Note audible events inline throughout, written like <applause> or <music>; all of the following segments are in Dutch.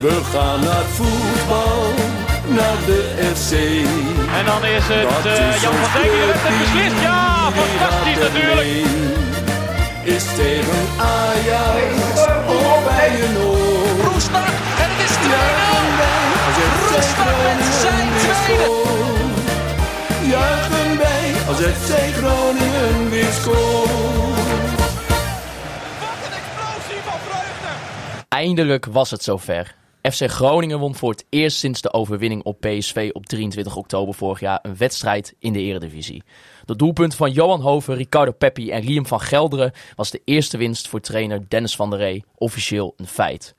We gaan naar voetbal, naar de FC. En dan is het Dat uh, is Jan van Dijk die heeft het beslist. Ja, fantastisch natuurlijk. Is tegen Ajax of bij een oor. Roestak en het is 2-0. Juichen wij als FC Roestak met zijn tweede. Juichen wij als FC Groningen weer scoort. Wat een explosie van vreugde. Eindelijk was het zover. FC Groningen won voor het eerst sinds de overwinning op PSV op 23 oktober vorig jaar een wedstrijd in de Eredivisie. De doelpunt van Johan Hoven, Ricardo Peppi en Riem van Gelderen was de eerste winst voor trainer Dennis van der Ree, officieel een feit.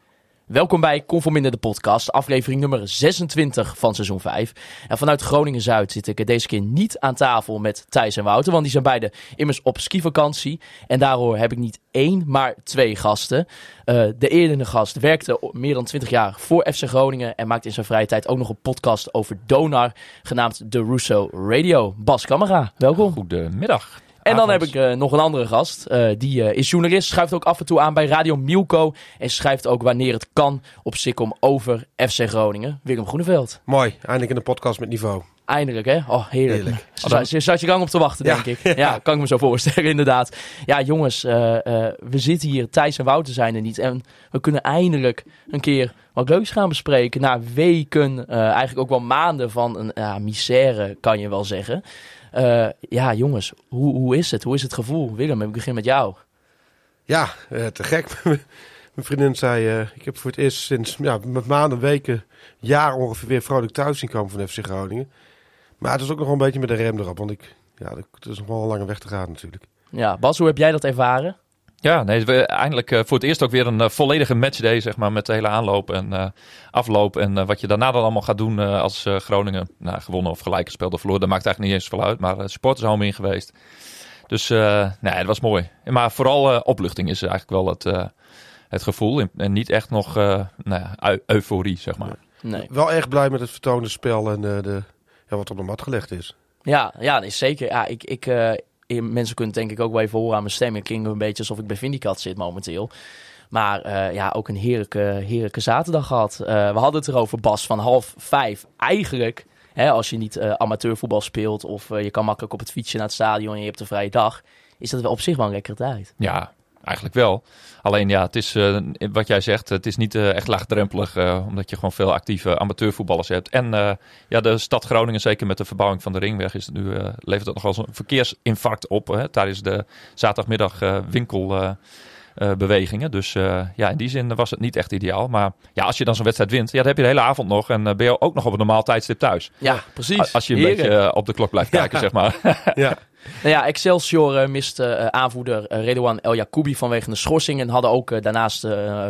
Welkom bij Conforminder de podcast, aflevering nummer 26 van seizoen 5. En vanuit Groningen-Zuid zit ik deze keer niet aan tafel met Thijs en Wouter, want die zijn beide immers op skivakantie. En daardoor heb ik niet één, maar twee gasten. Eh, de eerdere gast werkte meer dan 20 jaar voor FC Groningen en maakt in zijn vrije tijd ook nog een podcast over Donar, genaamd The Russo Radio. Bas Kamera, welkom. Goedemiddag. En dan heb ik eh, nog een andere gast. Eh, die eh, is journalist, schuift ook af en toe aan bij Radio Milko. En schrijft ook wanneer het kan op Sikkom over FC Groningen. Willem Groeneveld. Mooi, eindelijk in een podcast met niveau. Eindelijk, hè? Oh, heerlijk. Heerlijk. Zat, zat, zat je lang op te wachten, Ja. denk ik. Ja, kan ik me zo voorstellen, <laughs> inderdaad. Ja, jongens, we zitten hier. Thijs en Wouter zijn er niet. En we kunnen eindelijk een keer wat leuks gaan bespreken. Na weken, eigenlijk ook wel maanden van een misère, kan je wel zeggen. Eh, ja, jongens, hoe, hoe is het? Hoe is het gevoel? Willem, ik begin met jou. Ja, eh, te gek. <laughs> Mijn vriendin zei, eh, ik heb voor het eerst sinds ja, met maanden, weken, jaar ongeveer weer vrolijk thuis zien komen van FC Groningen. Maar het is ook nog wel een beetje met de rem erop, want ik, ja, het is nog wel een lange weg te gaan natuurlijk. Ja, Bas, hoe heb jij dat ervaren? Ja, nee, we eindelijk eh, voor het eerst ook weer een eh, volledige matchday, zeg maar, met de hele aanloop en eh, afloop. En wat je daarna dan allemaal gaat doen eh, als eh, Groningen nou, gewonnen of gelijk gespeeld of verloren, dat maakt eigenlijk niet eens veel uit. Maar uh, supporters home in geweest. Dus eh, nee, dat was mooi. Maar vooral opluchting is eigenlijk wel het, eh, het gevoel. En niet echt nog eh, nou eu- euforie, zeg maar. Nee. Wel erg blij met het vertoonde spel en eh, de, ja, wat op de mat gelegd is. Ja, ja nee, zeker. Ja, ik, ik, eh, mensen kunnen denk ik ook wel even horen aan mijn stem. Ik klink een beetje alsof ik bij Vindicat zit momenteel. Maar eh, ja, ook een heerlijke, heerlijke zaterdag gehad. Eh, we hadden het erover, Bas, van half vijf. Eigenlijk, hè, als je niet eh, amateurvoetbal speelt... of je kan makkelijk op het fietsje naar het stadion en je hebt een vrije dag... is dat wel op zich wel een lekkere tijd. Ja, eigenlijk wel. Alleen ja, het is eh, wat jij zegt, het is niet eh, echt laagdrempelig, eh, omdat je gewoon veel actieve amateurvoetballers hebt. En ja, de stad Groningen, zeker met de verbouwing van de ringweg, is het nu, levert dat nog wel eens een verkeersinfarct op hè, tijdens de zaterdagmiddag winkelbewegingen. dus ja, in die zin was het niet echt ideaal. Maar ja, als je dan zo'n wedstrijd wint, ja, dan heb je de hele avond nog en ben je ook nog op een normaal tijdstip thuis. Ja, precies. Als je een beetje op de klok blijft <laughs> kijken, zeg maar. Ja, <laughs> Nou ja, Excelsior eh, miste eh, aanvoerder eh, Redouan El Jacoubi vanwege een schorsing. En hadden ook daarnaast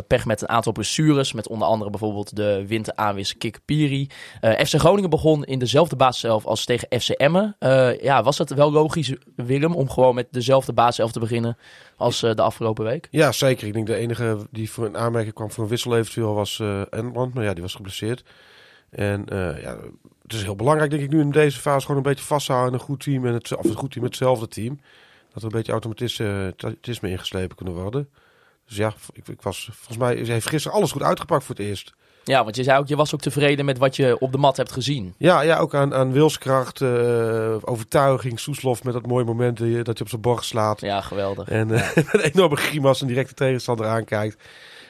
pech met een aantal blessures. Met onder andere bijvoorbeeld de winteraanwis Kik Piri. Eh, FC Groningen begon in dezelfde basiself als tegen FC Emmen. Ja, was het wel logisch, Willem, om gewoon met dezelfde basiself te beginnen als de afgelopen week? ja, zeker. Ik denk de enige die voor een aanmerking kwam voor een wissel eventueel was eh Enland. Maar ja, die was geblesseerd. En ja, het is heel belangrijk denk ik nu in deze fase gewoon een beetje vasthouden. En een goed team, en het, of een goed team met hetzelfde team. Dat er een beetje automatisme, ingeslepen kunnen worden. Dus ja, ik, ik was, volgens mij heeft gisteren alles goed uitgepakt voor het eerst. Ja, want je zei ook, je was ook tevreden met wat je op de mat hebt gezien. Ja, ja ook aan, aan wilskracht, eh, overtuiging, Soeslof met dat mooie moment dat je, dat je op zijn borst slaat. Ja, geweldig. En eh, <laughs> met een enorme grimas en direct de tegenstander aankijkt.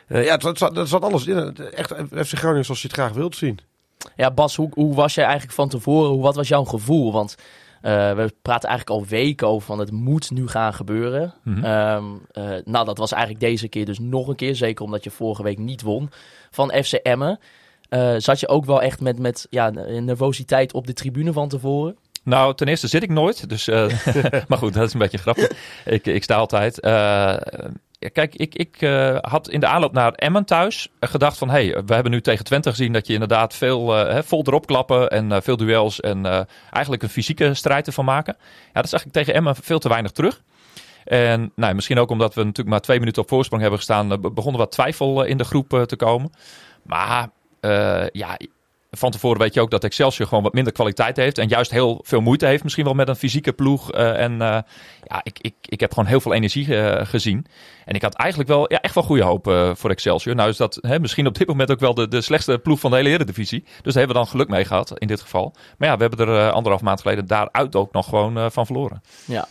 Eh, ja, zat, het zat alles in. Echt FC Groningen zoals je het graag wilt zien. Ja, Bas, hoe, hoe was jij eigenlijk van tevoren? Hoe, wat was jouw gevoel? Want eh, we praten eigenlijk al weken over van het moet nu gaan gebeuren. Mhm. Ehm, eh, nou, dat was eigenlijk deze keer dus nog een keer. Zeker omdat je vorige week niet won van FC Emmen. Eh, zat je ook wel echt met, met ja, nervositeit op de tribune van tevoren? Nou, ten eerste zit ik nooit. Dus, <laughs> <laughs> maar goed, dat is een beetje grappig. Ik, ik sta altijd. Kijk, ik, ik eh, had in de aanloop naar Emmen thuis eh, gedacht van... hé, hey, we hebben nu tegen Twente gezien dat je inderdaad veel eh, vol erop klappen... en veel duels en eigenlijk een fysieke strijd ervan maken. Ja, dat zag ik tegen Emmen veel te weinig terug. En nou, misschien ook omdat we natuurlijk maar twee minuten op voorsprong hebben gestaan... be- begon er wat twijfel in de groep te komen. Maar ja, van tevoren weet je ook dat Excelsior gewoon wat minder kwaliteit heeft. En juist heel veel moeite heeft. Misschien wel met een fysieke ploeg. Eh, en eh, ja, ik, ik, ik heb gewoon heel veel energie eh, gezien. En ik had eigenlijk wel ja, echt wel goede hoop voor Excelsior. Nou is dat hè, misschien op dit moment ook wel de, de slechtste ploeg van de hele Eredivisie. Dus daar hebben we dan geluk mee gehad in dit geval. Maar ja, we hebben er anderhalf maand geleden daaruit ook nog gewoon van verloren. Ja.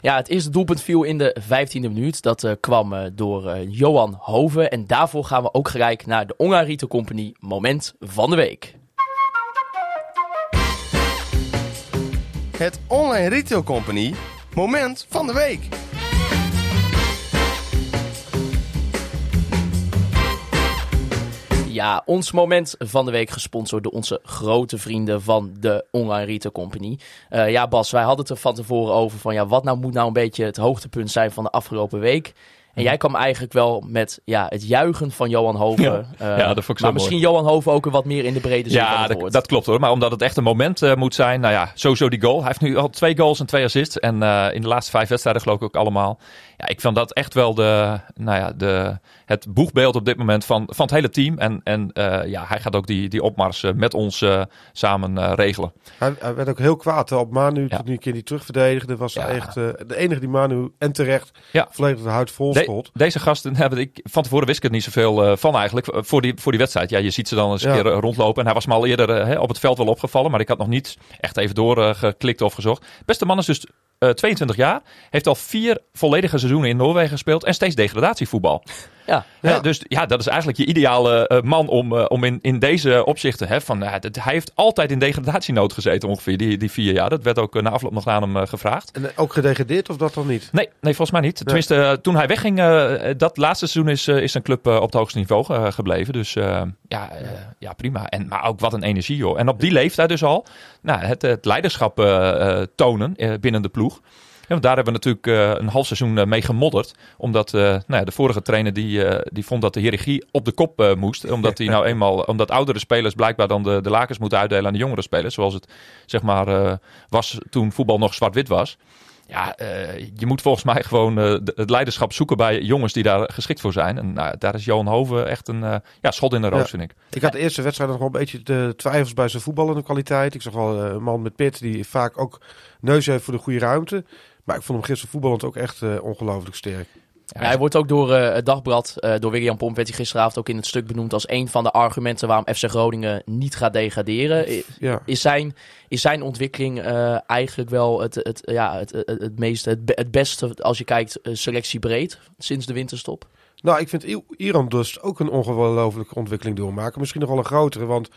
Ja, het eerste doelpunt viel in de 15e minuut. Dat kwam door Johan Hoven. En daarvoor gaan we ook gelijk naar de Onga Retail Company Moment van de Week. Het Online Retail Company Moment van de Week. Ja, ons moment van de week gesponsord door onze grote vrienden van de Online Retail Company. Eh, ja, Bas, wij hadden het er van tevoren over van ja, wat nou moet nou een beetje het hoogtepunt zijn van de afgelopen week. En jij kwam eigenlijk wel met ja, het juichen van Johan Hoven. <laughs> Ja. Eh, Ja, dat vond ik zo maar mooi. misschien Johan Hoven ook wat meer in de brede zin Ja, dat klopt hoor. Maar omdat het echt een moment eh, moet zijn. Nou ja, sowieso die goal. Hij heeft nu al twee goals en twee assists. En eh, in de laatste vijf wedstrijden geloof ik ook allemaal. Ja, ik vind dat echt wel de, nou ja, de, het boegbeeld op dit moment van, van het hele team. En, en eh, ja, hij gaat ook die, die opmars eh, met ons eh, samen regelen. Hij, hij werd ook heel kwaad op Manu Ja. toen hij een keer die terugverdedigde. Was Ja. echt de enige die Manu en terecht Ja. volledig de huid vol De- schot. deze gasten <laughs> hebben ik van tevoren wist ik er niet zoveel van eigenlijk voor die, voor die wedstrijd. Ja, je ziet ze dan eens een keer rondlopen. En hij was me al eerder hè, op het veld wel opgevallen, maar ik had nog niet echt even doorgeklikt of gezocht. Beste man is dus 22 jaar, heeft al vier volledige seizoenen in Noorwegen gespeeld en steeds degradatievoetbal. Ja, dus ja, dat is eigenlijk je ideale eh, man om, eh, om in, in deze opzichten. Hè, van, ja, dat, hij heeft altijd in degradatienood gezeten ongeveer, die, die vier jaar. Dat werd ook eh, na afloop nog aan hem gevraagd. En ook gedegradeerd of dat dan niet? Nee, nee, volgens mij niet. Tenminste, toen hij wegging, eh, dat laatste seizoen is, is zijn club op het hoogste niveau gebleven. Dus eh, ja, ja, prima. En, maar ook wat een energie, joh. En op die leeftijd dus al, nou, het, het leiderschap tonen binnen de ploeg. Ja, want daar hebben we natuurlijk eh, een half seizoen eh, mee gemodderd. Omdat eh, nou ja, de vorige trainer die, die vond dat de hiërarchie op de kop moest. Omdat, die <laughs> nou eenmaal, omdat oudere spelers blijkbaar dan de, de lakens moeten uitdelen aan de jongere spelers. Zoals het zeg maar was toen voetbal nog zwart-wit was. Ja, je moet volgens mij gewoon het leiderschap zoeken bij jongens die daar geschikt voor zijn. En nou, daar is Johan Hoven echt een ja, schot in de roos, Ja. vind ik. Ik had de eerste wedstrijd nog wel een beetje de twijfels bij zijn voetballende kwaliteit. Ik zag wel een man met pit die vaak ook neus heeft voor de goede ruimte. Maar ik vond hem gisteren voetballend ook echt eh, ongelooflijk sterk. Ja, hij wordt ook door eh, het dagblad, eh, door William Pomp, werd hij gisteravond ook in het stuk benoemd als een van de argumenten waarom FC Groningen niet gaat degraderen. I- Ja. Is zijn, is zijn ontwikkeling eigenlijk wel het, het, ja, het, het, het, meeste, het, het beste als je kijkt selectiebreed sinds de winterstop? Nou, ik vind Iran dus ook een ongelooflijke ontwikkeling doormaken. Misschien nog wel een grotere, want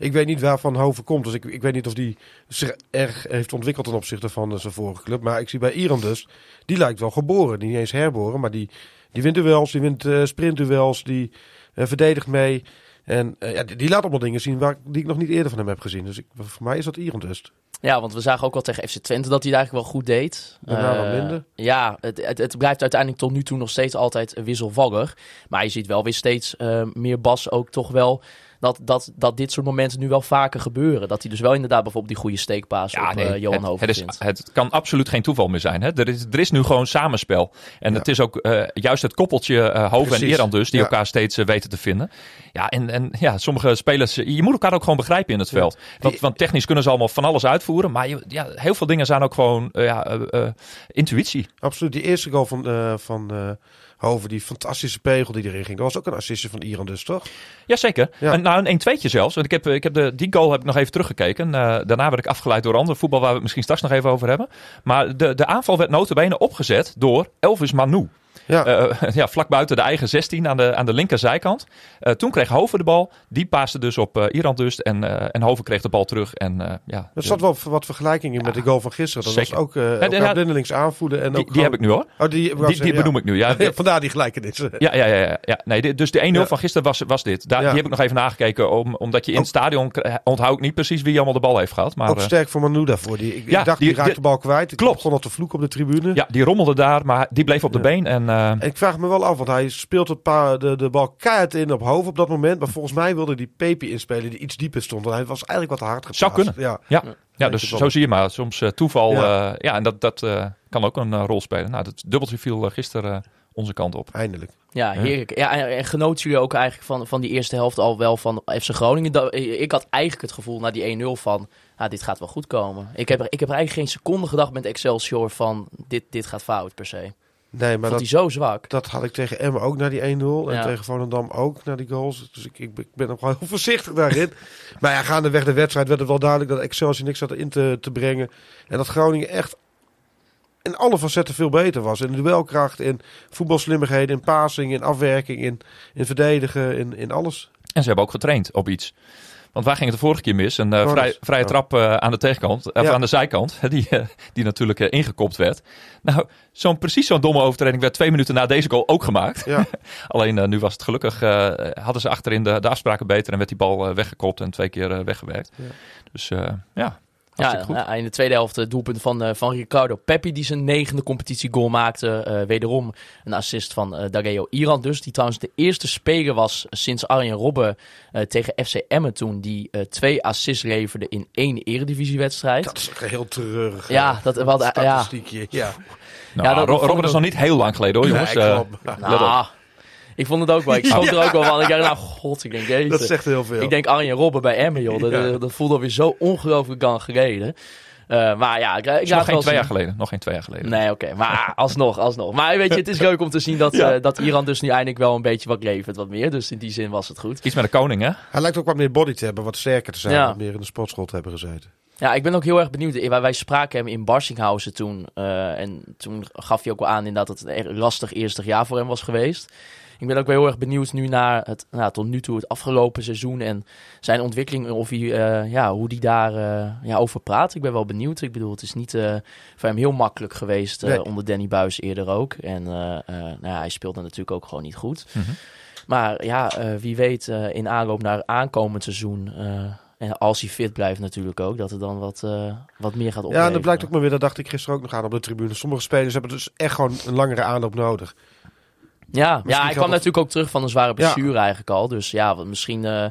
ik weet niet waar Van Hoven komt. Dus ik, ik weet niet of die zich erg heeft ontwikkeld ten opzichte van eh, zijn vorige club. Maar ik zie bij Iran dus, die lijkt wel geboren. Niet eens herboren, maar die, die wint duels, die wint eh sprintduels, die eh, verdedigt mee. En ja, die, die laat allemaal dingen zien waar, die ik nog niet eerder van hem heb gezien. Dus ik, voor mij is dat Iran dus. Ja, want we zagen ook al tegen FC Twente dat hij het eigenlijk wel goed deed. Eh, minder. Ja, het, het, het blijft uiteindelijk tot nu toe nog steeds altijd wisselvallig. Maar je ziet wel weer steeds meer Bas ook toch wel... Dat, dat, dat dit soort momenten nu wel vaker gebeuren. Dat hij dus wel inderdaad bijvoorbeeld die goede steekpaas op eh, Johan het, Hoven het, vindt. het kan absoluut geen toeval meer zijn. Hè? Er, is, er is nu gewoon samenspel. En Ja. het is ook eh, juist het koppeltje eh Hoven en. Eran dus, die Ja. elkaar steeds weten te vinden. Ja, en, en ja, sommige spelers, je moet elkaar ook gewoon begrijpen in het veld. Want, want technisch kunnen ze allemaal van alles uitvoeren. Maar je, ja, heel veel dingen zijn ook gewoon ja, eh, eh, intuïtie. Absoluut. Die eerste goal van, eh, van eh, Hoven, die fantastische pegel die erin ging. Dat was ook een assistje van Iran dus, toch? Jazeker. Ja. En, nou, een 1-2'tje zelfs. Want ik heb, ik heb de, die goal heb ik nog even teruggekeken. Eh, daarna werd ik afgeleid door ander voetbal waar we het misschien straks nog even over hebben. Maar de, de aanval werd notabene opgezet door Elvis Manu. Ja. Eh, ja, vlak buiten de eigen 16 aan de, aan de linkerzijkant. Eh, toen kreeg Hoven de bal. Die paaste dus op eh Iran dus. En, eh, en Hoven kreeg de bal terug. En, eh, ja, Er zat wel wat vergelijking in met de goal van gisteren. Dat zeker. was ook uh, de- ja, blindelings aanvoelen. En die, ook die heb ik nu hoor. Oh, die, Die, benoem ik nu. <laughs> Ja, vandaar die gelijkenis. Ja, ja, ja. ja, ja. Nee, dit- dus de 1-0 Ja. van gisteren was, was dit. Daar. Die heb ik nog even nagekeken. Om, omdat je in het Ook- stadion eh, onthoud ik niet precies wie allemaal de bal heeft gehad. Maar ook eh, sterk voor Manu daarvoor. Die, ik, dacht, die- die, raakt die- de bal kwijt. Ik Klopt. begon al te vloeken op de tribune. ja, die rommelde daar. Maar die bleef op de been. En, eh, En ik vraag me wel af, want hij speelt het paar, de, de bal keihard in op Hoven op dat moment. Maar volgens mij wilde die Pepe inspelen die iets dieper stond. Want hij was eigenlijk wat te hard geplaatst. Zou kunnen. Ja. ja, Ja. dus zo zie je maar. Soms eh, toeval. Ja. Ja, ja en dat, dat eh, kan ook een eh, rol spelen. Nou, dat dubbeltje viel eh, gisteren eh, onze kant op. Eindelijk. Ja, heerlijk. Ja, en, en genoten jullie ook eigenlijk van, van die eerste helft al wel van FC Groningen? Dat- ik had eigenlijk het gevoel na die 1-0 van, ah, dit gaat wel goed komen. Ik heb, er, ik heb er eigenlijk geen seconde gedacht met Excelsior van, dit, dit gaat fout per se. Nee, maar Vond dat, hij zo zwak. dat had ik tegen Emmen ook na die 1-0. En Ja. tegen Volendam ook na die goals. Dus ik, ik, ik ben nog wel <laughs> heel voorzichtig daarin. maar ja, gaandeweg de wedstrijd werd het wel duidelijk dat Excelsior niks had in te, te brengen. En dat Groningen echt in alle facetten veel beter was. In duelkracht, in voetbalslimmigheden, in passing, in afwerking, in, in verdedigen, in, in alles. En ze hebben ook getraind op iets. Want waar ging het de vorige keer mis? Een eh, vrij, vrije trap eh, aan de tegenkant, of Ja. aan de zijkant, die, eh, die natuurlijk eh, ingekopt werd. Nou, zo'n, precies zo'n domme overtreding werd twee minuten na deze goal ook gemaakt. Ja. <laughs> Alleen eh, nu was het gelukkig, eh, hadden ze achterin de, de afspraken beter en werd die bal eh, weggekopt en twee keer eh, weggewerkt. Ja. Dus eh, ja, Ja, hartstikke goed. ja, in de tweede helft het doelpunt van, eh, van Ricardo Peppi, die zijn negende competitiegoal maakte. Eh, wederom een assist van eh Dario Iran dus, die trouwens de eerste speler was sinds Arjen Robben eh, tegen FC Emmen toen, die eh, twee assists leverde in één eredivisiewedstrijd. Dat is heel treurig. Ja, eh, dat- ja. statistiekje. Ja. Nou, Ja, dat- Robben is nog niet heel lang geleden hoor, jongens. Nee, Eh. Nou, ik vond het ook wel. Ik schrok er ook wel van. <laughs> Ik dacht, nou god, ik denk, jeetje. Dat zegt heel veel. Ik denk Arjen Robben bij Emmen, joh. Dat, Ja. dat voelde alweer zo ongelooflijk lang geleden. Eh, maar ja, ik, ik nog laat geen wel twee jaar geleden. Nog geen twee jaar geleden. Nee, oké. Maar <laughs> alsnog, alsnog. Maar weet je, het is leuk om te zien dat, Ja. eh, dat Iran dus nu eindelijk wel een beetje wat levert, wat meer. Dus in die zin was het goed. Iets met de koning, hè? Hij lijkt ook wat meer body te hebben, wat sterker te zijn. Ja. Wat meer in de sportschool te hebben gezeten. Ja, ik ben ook heel erg benieuwd. Eh, Wij, spraken hem in Barsinghausen toen. eh, en toen gaf hij ook wel aan inderdaad dat het een lastig eerste jaar voor hem was geweest. Ik ben ook wel heel erg benieuwd nu naar het, nou, tot nu toe het afgelopen seizoen en zijn ontwikkeling. Of hij, eh, ja, hoe die daar eh, ja, over praat. Ik ben wel benieuwd. Ik bedoel, het is niet eh, voor hem heel makkelijk geweest Nee. onder Danny Buis eerder ook. En nou, ja, hij speelde natuurlijk ook gewoon niet goed. Mhm. Maar ja, wie weet in aanloop naar aankomend seizoen. en als hij fit blijft natuurlijk ook, dat er dan wat, wat meer gaat Ja, opleveren. en dat blijkt ook maar weer, dat dacht ik gisteren ook nog aan op de tribune. Sommige spelers hebben dus echt gewoon een langere aanloop nodig. Ja, ja hij kwam dat- natuurlijk ook terug van een zware blessure eigenlijk al. Dus ja, wat misschien eh,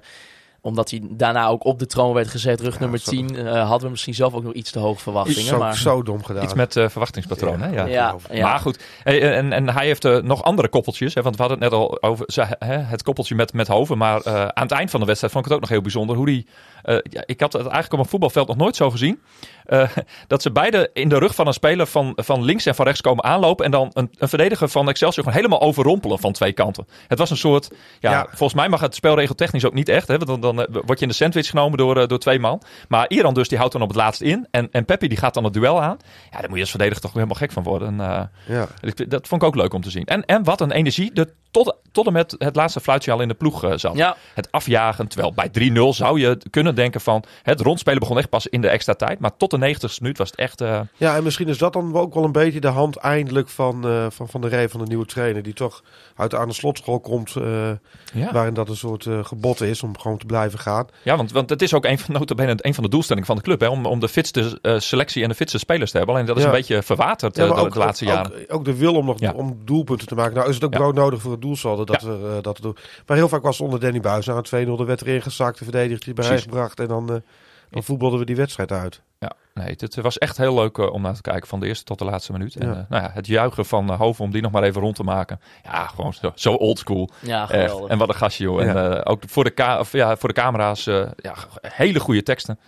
omdat hij daarna ook op de troon werd gezet, rug Ja, nummer zo- 10, eh, hadden we misschien zelf ook nog iets te hoge verwachtingen. Zo, maar, zo dom gedaan. Iets met eh, verwachtingspatroon, hè? Ja. ja, ja. Maar goed, hey, en, en hij heeft nog andere koppeltjes. Hè, want we hadden het net al over ze- hè, het koppeltje met, met Hoven. Maar eh, aan het eind van de wedstrijd vond ik het ook nog heel bijzonder. Hoe die, eh, ja, ik had het eigenlijk op een voetbalveld nog nooit zo gezien. Eh, <laughs> dat ze beide in de rug van een speler van, van links en van rechts komen aanlopen. En dan een, een verdediger van Excelsior gewoon helemaal overrompelen van twee kanten. Het was een soort, ja, Ja. volgens mij mag het spelregel technisch ook niet echt. Hè, want dan, dan eh, word je in de sandwich genomen door, door twee man. Maar Iran dus, die houdt dan op het laatst in. En, en Peppi die gaat dan het duel aan. Ja, daar moet je als verdediger toch helemaal gek van worden. Eh, Ja. ik- Dat vond ik ook leuk om te zien. En, en wat een energie er tot, tot en met het laatste fluitje al in de ploeg zat. ja, Het afjagen, terwijl bij 3-0 zou je kunnen denken van... Het rondspelen begon echt pas in de extra tijd. Maar tot de 90ste minuut was het echt... eh, ja, en misschien is dat dan ook wel een beetje de hand eindelijk van, eh, van Van der Rey, van de nieuwe trainer. Die toch uit de aan de slotschool komt, eh, ja. waarin dat een soort gebod is om gewoon te blijven gaan. ja, want, want het is ook een van, een van de doelstellingen van de club. Hè, om, om de fitste selectie en de fitste spelers te hebben. Alleen dat is Ja. een beetje verwaterd Ja, ook, de laatste ook, jaren. Ook, ook de wil om nog Ja. om doelpunten te maken. Nou is het ook Ja. brood nodig voor het doelsaldo dat, we, dat doen. Maar heel vaak was het onder Danny Buis. Een 2-0 de werd erin gezakt, de verdediger die bij. Gebracht. En dan, eh, dan voetbalden we die wedstrijd uit. Ja, nee, het was echt heel leuk eh, om naar te kijken van de eerste tot de laatste minuut. En eh, nou ja, het juichen van uh, Hoven om die nog maar even rond te maken. Ja, gewoon zo, zo oldschool. ja, Echt. geweldig. En wat een gastje, joh. Ja. En eh, ook voor de, ka of, ja, voor de camera's, eh, ja, hele goede teksten.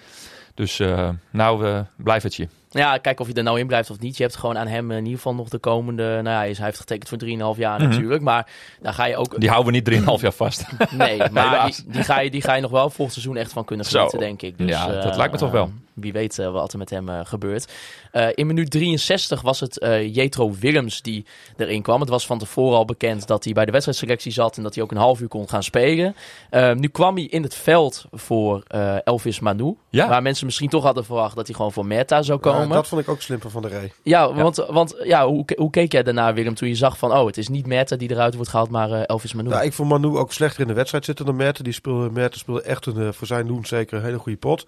Dus eh, nou, blijf het je. Ja, kijk of je er nou in blijft of niet. Je hebt gewoon aan hem in ieder geval nog de komende... Nou ja, hij hij heeft getekend voor 3,5 jaar Mhm. natuurlijk. Maar daar ga je ook... Die houden we niet 3,5 jaar vast. <laughs> Nee, <laughs> maar die, die, ga je, die ga je nog wel volgend seizoen echt van kunnen genieten, denk ik. Dus, Ja, dat eh, lijkt me toch wel. wie weet eh, wat er met hem eh, gebeurt. In minuut 63 was het Jetro Willems die erin kwam. Het was van tevoren al bekend dat hij bij de wedstrijdselectie zat... en dat hij ook een half uur kon gaan spelen. Eh, nu kwam hij in het veld voor Elvis Manu. Ja. Waar mensen misschien toch hadden verwacht dat hij gewoon voor Meta zou komen. Dat vond ik ook slim van Van der Rey. Ja, want, want ja, hoe, hoe keek jij daarna, Willem, toen je zag van... oh, het is niet Meta die eruit wordt gehaald, maar eh, Elvis Manu. Nou, ik vond Manu ook slechter in de wedstrijd zitten dan Merten. Die speelde, Merten speelde echt een, eh, voor zijn doen zeker een hele goede pot.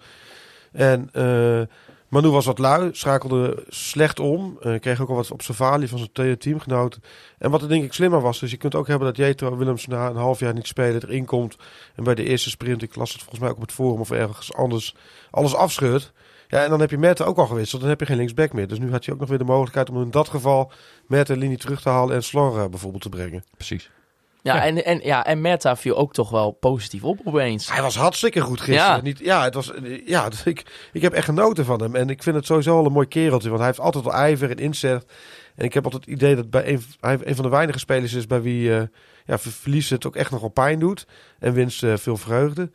En eh, Manu was wat lui, schakelde slecht om. eh, kreeg ook al wat observatie van zijn te- teamgenoten. En wat er denk ik slimmer was, dus je kunt ook hebben dat Jetro Willems na een half jaar niet spelen erin komt. En bij de eerste sprint, ik las het volgens mij ook op het forum of ergens anders, alles afscheurt. Ja, en dan heb je Merten ook al gewisseld. Dan heb je geen linksback meer. Dus nu had je ook nog weer de mogelijkheid om in dat geval Merten linie terug te halen en Slor bijvoorbeeld te brengen. Precies. Ja, Ja. En, en, ja, en Meta viel ook toch wel positief op opeens. Hij was hartstikke goed gisteren. Ja. Niet, ja, het was, ja dus <laughs> ik, ik heb echt genoten van hem. En ik vind het sowieso wel een mooi kereltje. Want hij heeft altijd wel ijver en inzet. En ik heb altijd het idee dat bij een, hij een van de weinige spelers is bij wie eh, ja, ver- verlies het ook echt nog wel pijn doet. En winst eh, veel vreugde.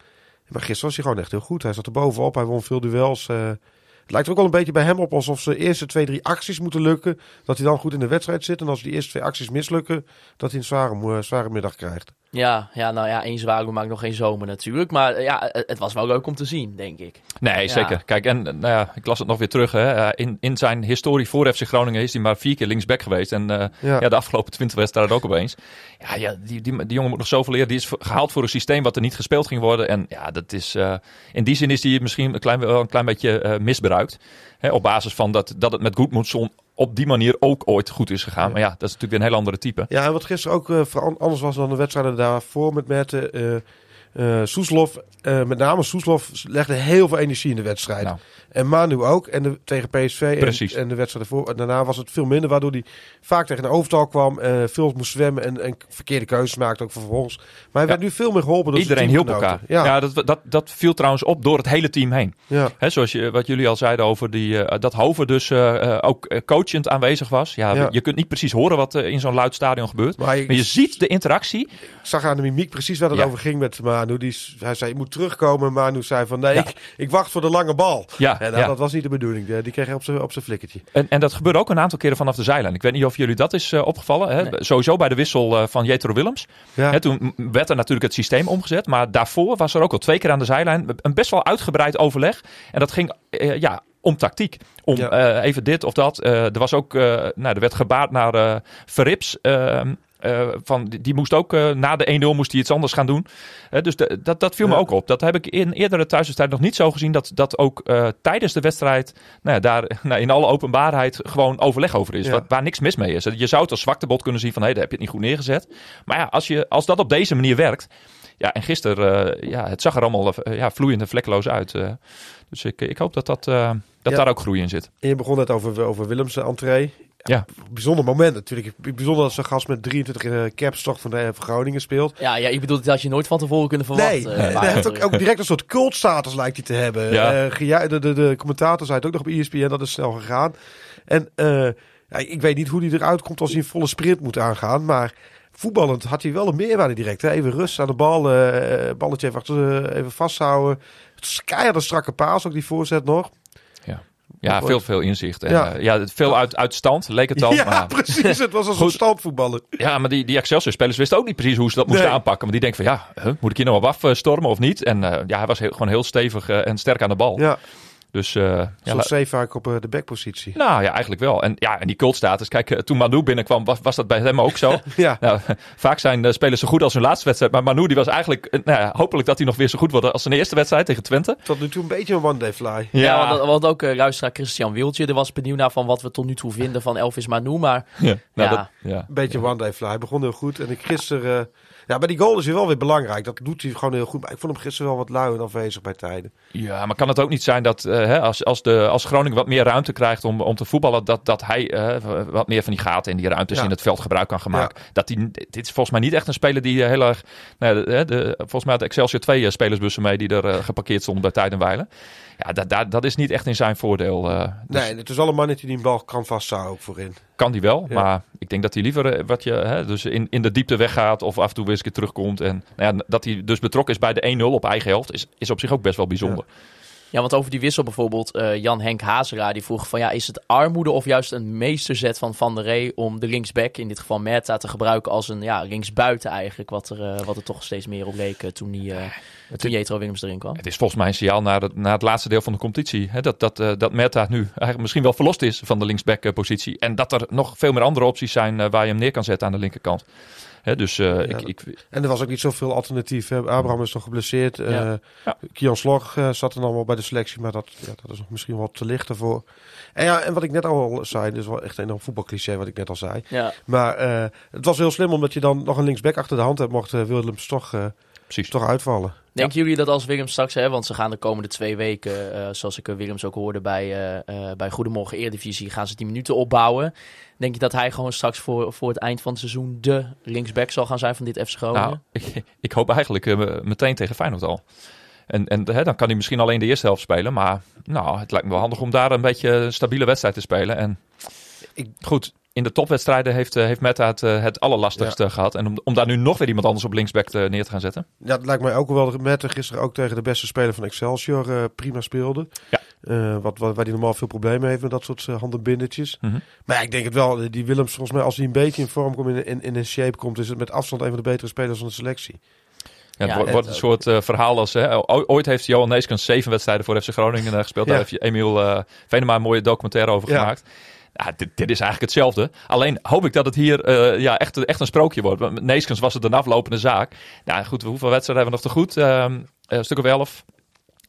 Maar gisteren was hij gewoon echt heel goed. Hij zat er bovenop. Hij won veel duels. eh. het lijkt er ook wel een beetje bij hem op alsof ze eerste twee, drie acties moeten lukken. Dat hij dan goed in de wedstrijd zit. En als die eerste twee acties mislukken, dat hij een zware, mo- zware middag krijgt. Ja, ja, nou ja, één zware maakt nog geen zomer natuurlijk. Maar eh, ja, het het was wel leuk om te zien, denk ik. Nee, zeker. Kijk, en eh, nou ja, ik las het nog weer terug. Hè. Eh, in, in zijn historie voor FC Groningen is hij maar vier keer linksback geweest. En eh, Ja. ja. de afgelopen twintig wedstrijden ook opeens. Ja, ja die, die, die jongen moet nog zoveel leren. Die is gehaald voor een systeem wat er niet gespeeld ging worden. En ja, dat is, eh, in die zin is hij misschien een klein, wel een klein beetje eh, misbruikt. Hè, op basis van dat, dat het met Goedmoedson op die manier ook ooit goed is gegaan. Maar ja, dat is natuurlijk weer een heel andere type. Ja, en wat gisteren ook veran- anders was dan de wedstrijden daarvoor met Merten. eh, Soeslof, met name Soeslof, legde heel veel energie in de wedstrijd. Nou. En Manu ook. En de, tegen PSV Precies. en, en de wedstrijd ervoor. En daarna was het veel minder, waardoor hij vaak tegen een overtal kwam. eh, veel moest zwemmen en, en verkeerde keuzes maakte ook vervolgens. Maar hij werd nu veel meer geholpen door Iedereen hielp elkaar. Ja, Ja, dat, dat, dat viel trouwens op door het hele team heen. ja. Hè, zoals je, wat jullie al zeiden over die, eh, dat Hover dus eh, ook coachend aanwezig was. Ja, Ja. Je kunt niet precies horen wat in zo'n luid stadion gebeurt. Maar je, Maar je ziet de interactie. ik zag aan de mimiek precies waar het over ging met Manu. Die, hij zei, je moet terugkomen. Manu zei van, nee, ik, ik wacht voor de lange bal. Ja, nou, ja. dat was niet de bedoeling. Die, die kreeg hij op zijn op flikkertje. En, en dat gebeurde ook een aantal keren vanaf de zijlijn. Ik weet niet of jullie dat is eh, opgevallen. Hè? Nee. Sowieso bij de wissel eh, van Jetro Willems. Hè, toen werd er natuurlijk het systeem omgezet. Maar daarvoor was er ook al twee keer aan de zijlijn een best wel uitgebreid overleg. En dat ging eh, ja, om tactiek. Om Ja. eh, even dit of dat. Eh, er was ook, eh, nou, er werd gebaard naar eh Verrips. Eh, van, die, moest ook eh, na de 1-0 moest hij iets anders gaan doen. Eh, dus de- dat, dat viel me ook op. Dat heb ik in eerdere thuiswedstrijden nog niet zo gezien. Dat, dat ook tijdens de wedstrijd nou ja, daar <laughs> nou, in alle openbaarheid gewoon overleg over is. Ja. Wat, waar niks mis mee is. Je zou het als zwaktebod kunnen zien van hé, daar heb je het niet goed neergezet. Maar ja, als, je, als dat op deze manier werkt. Ja, en gisteren, ja, het zag er allemaal ja, vloeiend en vlekkeloos uit. dus ik, ik hoop dat, dat, dat daar ook groei in zit. En je begon net over, over Willems entree. Ja. Bijzonder moment natuurlijk. Bijzonder dat zo'n gast met 23 eh, caps toch van, de, van Groningen speelt. Ja, ja, ik bedoel, dat had je nooit van tevoren kunnen Nee, verwachten. nee, eh, hij heeft ook, ook direct een soort cultstatus lijkt hij te hebben. Ja. Eh, de, de, de commentator zei het ook nog op ESPN, dat is snel gegaan. En eh, ja, ik weet niet hoe hij eruit komt als hij een volle sprint moet aangaan, maar... Voetballend had hij wel een meerwaarde direct. Hè? Even rust aan de bal, eh, balletje even, achter, even vasthouden. Het is keihard een strakke paas, ook die voorzet nog. Ja, veel, veel inzicht. En, Ja. ja, veel uit, uit stand, leek het dan. ja, maar, precies. Het was als <laughs> een standvoetballer. ja, maar die, die Excelsior-spelers wisten ook niet precies hoe ze dat moesten Nee. aanpakken. Maar die denken van ja, huh, moet ik hier nog op afstormen of niet? En eh, ja, hij was heel, gewoon heel stevig eh, en sterk aan de bal. Ja, Dus eh, ja, zo'n la- safe vaak op eh, de backpositie. nou ja, eigenlijk wel. En, ja, en die cultstatus, kijk, eh, toen Manu binnenkwam, was, was dat bij hem ook zo. <laughs> Ja, Nou, <laughs> vaak zijn de spelers zo goed als hun laatste wedstrijd. Maar Manu die was eigenlijk, eh, nou ja, hopelijk dat hij nog weer zo goed wordt als zijn eerste wedstrijd tegen Twente. tot nu toe een beetje een one-day fly. Ja, want, want ook eh, luisteraar Christian Wiltje, er was benieuwd naar van wat we tot nu toe vinden van Elvis Manu. Maar ja. Nou, Ja. Dat, ja. Een beetje one-day fly. Hij begon heel goed. En ik gisteren... ja, bij die goal is hij wel weer belangrijk. Dat doet hij gewoon heel goed. Maar ik vond hem gisteren wel wat lui en afwezig bij tijden. Ja, maar kan het ook niet zijn dat eh, hè, als, als, de, als Groningen wat meer ruimte krijgt om, om te voetballen, dat, dat hij eh, wat meer van die gaten en die ruimtes Ja. in het veld gebruik kan gaan maken? Dat die, dit is volgens mij niet echt een speler die eh, heel erg. Nou, de, de, volgens mij had Excelsior twee spelersbussen mee die er geparkeerd stonden bij Weilen. Ja, dat, dat, dat is niet echt in zijn voordeel. eh. Dus Nee, het is een mannetje die een bal kan vasthouden ook voorin. Kan die wel, Ja. maar ik denk dat hij liever eh, wat je, hè, dus in, in de diepte weggaat of af en toe weer eens keer terugkomt. En nou ja, dat hij dus betrokken is bij de 1-0 op eigen helft, is, is op zich ook best wel bijzonder. ja, want over die wissel bijvoorbeeld, eh, Jan Henk Hazelaar die vroeg van ja, is het armoede of juist een meesterzet van Van der Rey om de linksback, in dit geval Merta, te gebruiken als een ja, linksbuiten eigenlijk, wat er, wat er toch steeds meer op leek toen, die, eh toen Jetro Willems erin kwam. Het is volgens mij een signaal naar het, naar het laatste deel van de competitie. Hè, dat, dat, eh, dat Merta nu eigenlijk misschien wel verlost is van de linksback-positie. En dat er nog veel meer andere opties zijn eh, waar je hem neer kan zetten aan de linkerkant. Hè, dus eh, ik, ik, En er was ook niet zoveel alternatief. Hè. Abraham is nog geblesseerd. eh Ja. Ja. Kian Slog eh, zat er dan wel bij de selectie. Maar dat, ja, dat is nog misschien wel te licht ervoor. En, ja, en wat ik net al zei. Dit is wel echt een enorm voetbalcliché wat ik net al zei. Ja, Maar eh, het was heel slim omdat je dan nog een linksback achter de hand hebt. Mocht Willems toch eh, precies. toch uitvallen. Denken jullie dat als Willems straks, hè, want ze gaan de komende twee weken, eh, zoals ik eh, Willems ook hoorde bij, eh, eh, bij Goedemorgen Eredivisie, gaan ze die minuten opbouwen. Denk je dat hij gewoon straks voor, voor het eind van het seizoen de linksback zal gaan zijn van dit FC Groningen? Nou, ik, <laughs> ik hoop eigenlijk eh, meteen tegen Feyenoord al. En, en hè, dan kan hij misschien alleen de eerste helft spelen. Maar nou, het lijkt me wel handig om daar een beetje een stabiele wedstrijd te spelen. En Ik- goed, in de topwedstrijden heeft, eh, heeft Meta het, eh, het allerlastigste gehad. En om, om daar nu nog weer iemand anders op linksback te- neer te gaan zetten. Ja, het lijkt mij ook wel dat Mette gisteren ook tegen de beste speler van Excelsior eh, prima speelde. Ja. Eh, wat, wat, waar hij normaal veel problemen heeft met dat soort uh, handenbindertjes. Mhm. Maar ja, ik denk het wel. Die Willems, volgens mij, als hij een beetje in vorm komt, in, in, in een shape komt, is het met afstand een van de betere spelers van de selectie. Ja, het Ja, wordt, het een soort eh, verhaal als... Hè, ooit heeft Johan Neeskens zeven wedstrijden voor FC Groningen eh, gespeeld. Ja. Daar heeft je Emiel eh Venema een mooie documentaire over Ja. gemaakt. Ja, dit, dit is eigenlijk hetzelfde. Alleen hoop ik dat het hier eh, ja, echt, echt een sprookje wordt. Met Neeskens was het een aflopende zaak. Nou goed, hoeveel wedstrijden hebben we nog te goed? Ehm, eh, een stuk of elf.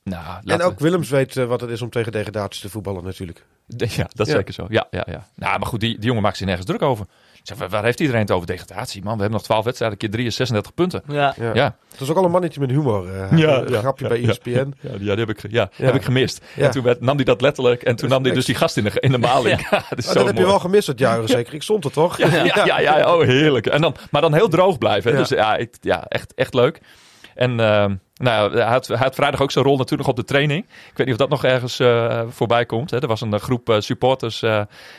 Nou, En ook Willems weet eh, wat het is om tegen degradatie te voetballen natuurlijk. Ja, dat is Ja. zeker zo. Ja, ja, ja. Nou, maar goed, die, die jongen maakt zich nergens druk over. Ik Zeg, waar- heeft iedereen het over? Degradatie, man. We hebben nog 12 wedstrijden, keer 3 is 36 punten. Ja. Ja. Ja, Het is ook al een mannetje met humor. eh, Ja, een ja, grapje ja, bij ja. ESPN. ja, die, ja, die heb, ik, ja, Ja. heb ik gemist. Ja. En toen werd, nam hij dat letterlijk. En toen nam hij dus die gast in de, in de maling. Ja. <laughs> dat is Maar zo dat heb je wel gemist dat jaar zeker. Ik stond er toch? Ja, ja, ja, ja, oh heerlijk. En dan, maar dan heel droog blijven. hè. Dus ja, ik, ja echt, echt leuk. En ehm, nou, hij, had, hij had vrijdag ook zijn rol natuurlijk nog op de training. Ik weet niet of dat nog ergens eh, voorbij komt. Hè. Er was een eh, groep eh, supporters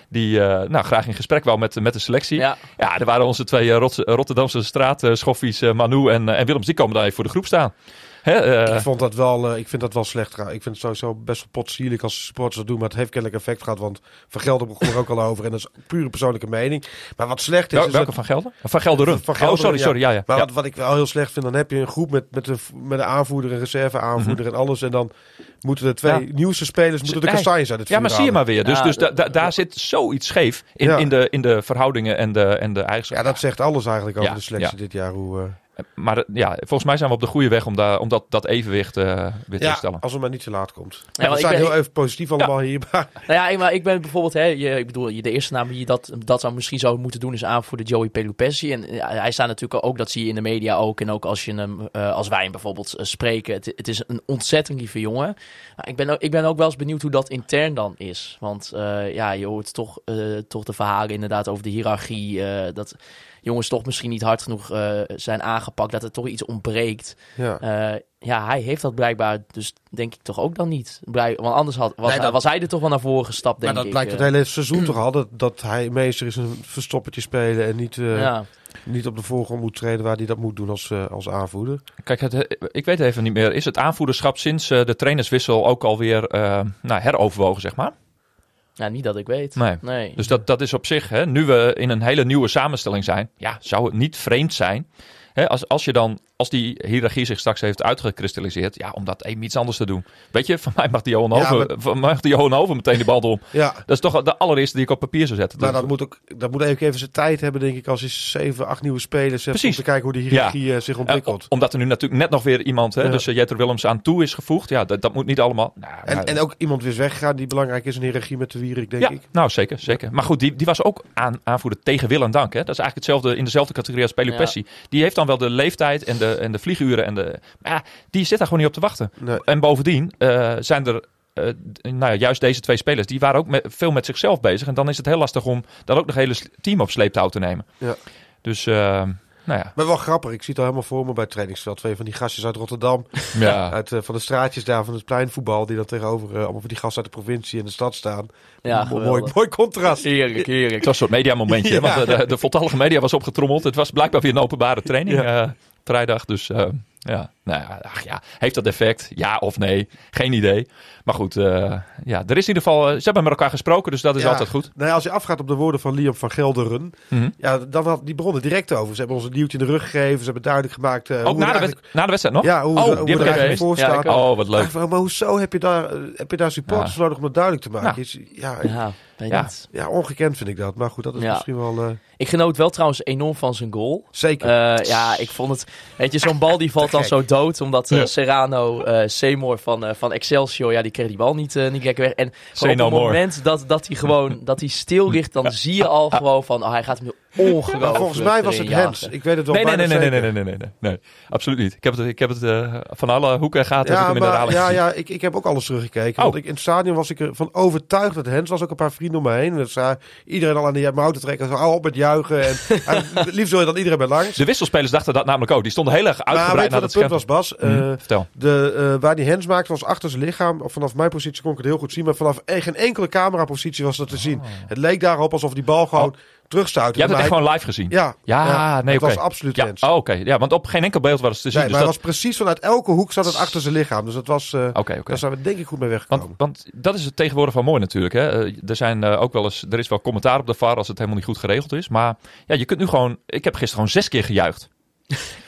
die nou, graag in gesprek wou met, met de selectie. Ja. Ja. er waren onze twee Rots- Rotterdamse straatschoffies, Manu en, en Willems. Die komen dan even voor de groep staan. Hè, eh, Ik, vond dat wel, eh, ik vind dat wel slecht. Ik vind het sowieso best wel potsierlijk als supporters dat doen. Maar het heeft kennelijk effect gehad. Want Van Gelder begon er ook al over. En dat is pure persoonlijke mening. Maar wat slecht is... wel- is welke dat- van Gelder? Van Gelderen. Van oh, sorry, ja. sorry. Ja, ja. Maar ja. wat, wat ik wel heel slecht vind, dan heb je een groep met, met, een, met een aanvoerder, een reserve-aanvoerder en alles. En dan moeten de twee Mhm. Ja. nieuwste spelers moeten de Nee. het Ja, maar zie je maar weer. Dus, Ja, dus da- dat- da- daar zit zoiets scheef in, Ja. in, de, in de verhoudingen en de, en de Ja, eigenschappen. dat zegt alles eigenlijk over Ja, de selectie ja. dit jaar. Hoe, eh, Maar eh, ja, volgens mij zijn we op de goede weg om, daar, om dat, dat evenwicht eh, weer te ja, herstellen. als het maar niet te laat komt. Ja, we zijn ben- heel even positief allemaal hier. Maar <laughs> Nou ja, ik- maar ik ben bijvoorbeeld, hè, je, ik bedoel, je- de eerste naam die dat, dat zou misschien zou moeten doen is aanvoerder Joey Pelupessi. En ja, hij staat natuurlijk ook, dat zie je in de media ook. En ook als, je hem, eh, als wij hem bijvoorbeeld spreken. Het, het is een ontzettend lieve jongen. Maar ik, ben ook, ik ben ook wel eens benieuwd hoe dat intern dan is. Want eh, ja, je hoort toch, eh, toch de verhalen inderdaad over de hiërarchie. eh, dat jongens toch misschien niet hard genoeg eh, zijn aangepakt. Dat er toch iets ontbreekt. ja. Eh, ja, hij heeft dat blijkbaar, dus denk ik toch ook dan niet. Blij, want anders had, was, Nee, dat- was hij er toch wel naar voren gestapt, denk Maar dat ik. blijkt eh. het hele seizoen toch al. Dat, dat hij meester is een verstoppertje spelen. En niet, eh, ja. niet op de voorgrond moet treden waar hij dat moet doen als, eh, als aanvoerder. Kijk, het, ik weet even niet meer. Is het aanvoederschap sinds de trainerswissel ook alweer eh nou, heroverwogen, zeg maar? Ja, niet dat ik weet. Nee. nee. Dus dat, dat is op zich, hè, nu we in een hele nieuwe samenstelling zijn, ja, zou het niet vreemd zijn. Hè, als, als je dan, als die hiërarchie zich straks heeft uitgekristalliseerd, ja, om dat even iets anders te doen. Weet je, van mij mag die Johan Ja, Hoven, maar- van mij mag die Johan Hoven meteen die bal om. Ja, Dat is toch de allereerste die ik op papier zou zetten. maar Dus- dat moet ook dat moet even, even zijn tijd hebben, denk ik, als hij zeven, acht nieuwe spelers heeft. Precies. Om te kijken hoe de hiërarchie eh, zich ontwikkelt. omdat er nu natuurlijk net nog weer iemand, hè, Ja. dus uh, Jeter Willems aan toe is gevoegd. Ja, dat, dat moet niet allemaal. Nou, En, en ook iemand weer is weggegaan die belangrijk is in de hiërarchie met de Wierik, denk ja, ik. nou zeker, zeker. Maar goed, die, die was ook aan, aanvoerder tegen wil en dank. Hè. Dat is eigenlijk hetzelfde in dezelfde categorie als Pelupessi. Die heeft dan wel de leeftijd en de, en de vlieguren. En de, maar ja, die zit daar gewoon niet op te wachten. Nee. En bovendien eh, zijn er, eh, nou ja, juist deze twee spelers, die waren ook met, veel met zichzelf bezig. En dan is het heel lastig om dat ook nog hele team op sleeptouw te nemen. Ja. Dus, eh, nou ja. Maar wel grappig, ik zie het al helemaal voor me bij het trainingsveld. Twee van die gastjes uit Rotterdam, <laughs> ja. uit, eh, van de straatjes daar van het pleinvoetbal, die dan tegenover allemaal van die gasten uit de provincie in de stad staan. ja, mooi, mooi, contrast. Heerlijk, <laughs> heerlijk. Het was een soort mediamomentje, Ja. want de, de, de voltallige media was opgetrommeld. Het was blijkbaar weer een openbare training eh, vrijdag. Dus eh, ja, nou ja, ach ja, heeft dat effect? Ja of nee? Geen idee. Maar goed, eh, ja, er is in ieder geval, eh, ze hebben met elkaar gesproken, dus dat is Ja. altijd goed. Nou ja, als je afgaat op de woorden van Liam van Gelderen, Mhm. ja, dan had die begonnen direct over. Ze hebben ons een nieuwtje in de rug gegeven, ze hebben duidelijk gemaakt eh, Ook hoe na de, na de wedstrijd nog? Ja, hoe, Oh, hoe die heb er eigenlijk voor Ja, staat. ook. Oh, wat leuk. Ach, maar, maar hoezo heb je daar, heb je daar supporters Ja. nodig om dat duidelijk te maken? Ja. Is- Ja, Ja, Ja. ja, ongekend vind ik dat. Maar goed, dat is Ja. misschien wel... eh, Ik genoot wel trouwens enorm van zijn goal. zeker. Eh, ja, ik vond het. Weet je, zo'n bal die valt dan zo dood. Omdat eh, Ja. Serrano eh Seymour van, eh, van Excelsior. Ja, die kreeg die bal niet, niet lekker weg. En op het moment dat, dat hij gewoon dat hij stil ligt. Dan <laughs> zie je al gewoon van. Oh, hij gaat hem ongelooflijk Maar volgens mij was het jagen. Ik weet het wel Nee, nee, nee, bijna nee, nee, zeker. nee, nee, nee, nee, nee. Absoluut niet. Ik heb het, ik heb het eh, van alle hoeken en gaten heb ik Ja, maar, ja, ja ik, ik heb ook alles teruggekeken. Oh. Want ik, in het stadion was ik ervan overtuigd dat Hens was ook een paar vrienden om me heen. En dat zei iedereen al aan de auto trekken. Zo, hou op met juichen. En, <laughs> en liefst wil je dan iedereen bij langs. De wisselspelers dachten dat namelijk ook. Die stonden heel erg maar weet uitgebreid naar wat het punt was, Bas? Mhm, Eh, Vertel. de, eh, waar die Hens maakte was achter zijn lichaam. Of vanaf mijn positie kon ik het heel goed zien. Maar vanaf geen enkele camerapositie was dat te zien. Het leek daarop alsof die bal gewoon terugstuitte. Jij hebt het echt gewoon live gezien? Ja, Ja, nee, het oké. was absoluut Ja, oh, oké. Ja, want op geen enkel beeld was het te zien. Nee, dus maar dat... het was precies vanuit elke hoek zat het achter zijn lichaam. Dus dat was, eh, Oké, oké. daar zijn we denk ik goed mee Want, weggekomen. want dat is het tegenwoordig wel mooi natuurlijk. Hè? Eh, Er, zijn, eh, ook wel eens, er is wel commentaar op de VAR als het helemaal niet goed geregeld is. Maar ja, je kunt nu gewoon... Ik heb gisteren gewoon zes keer gejuicht.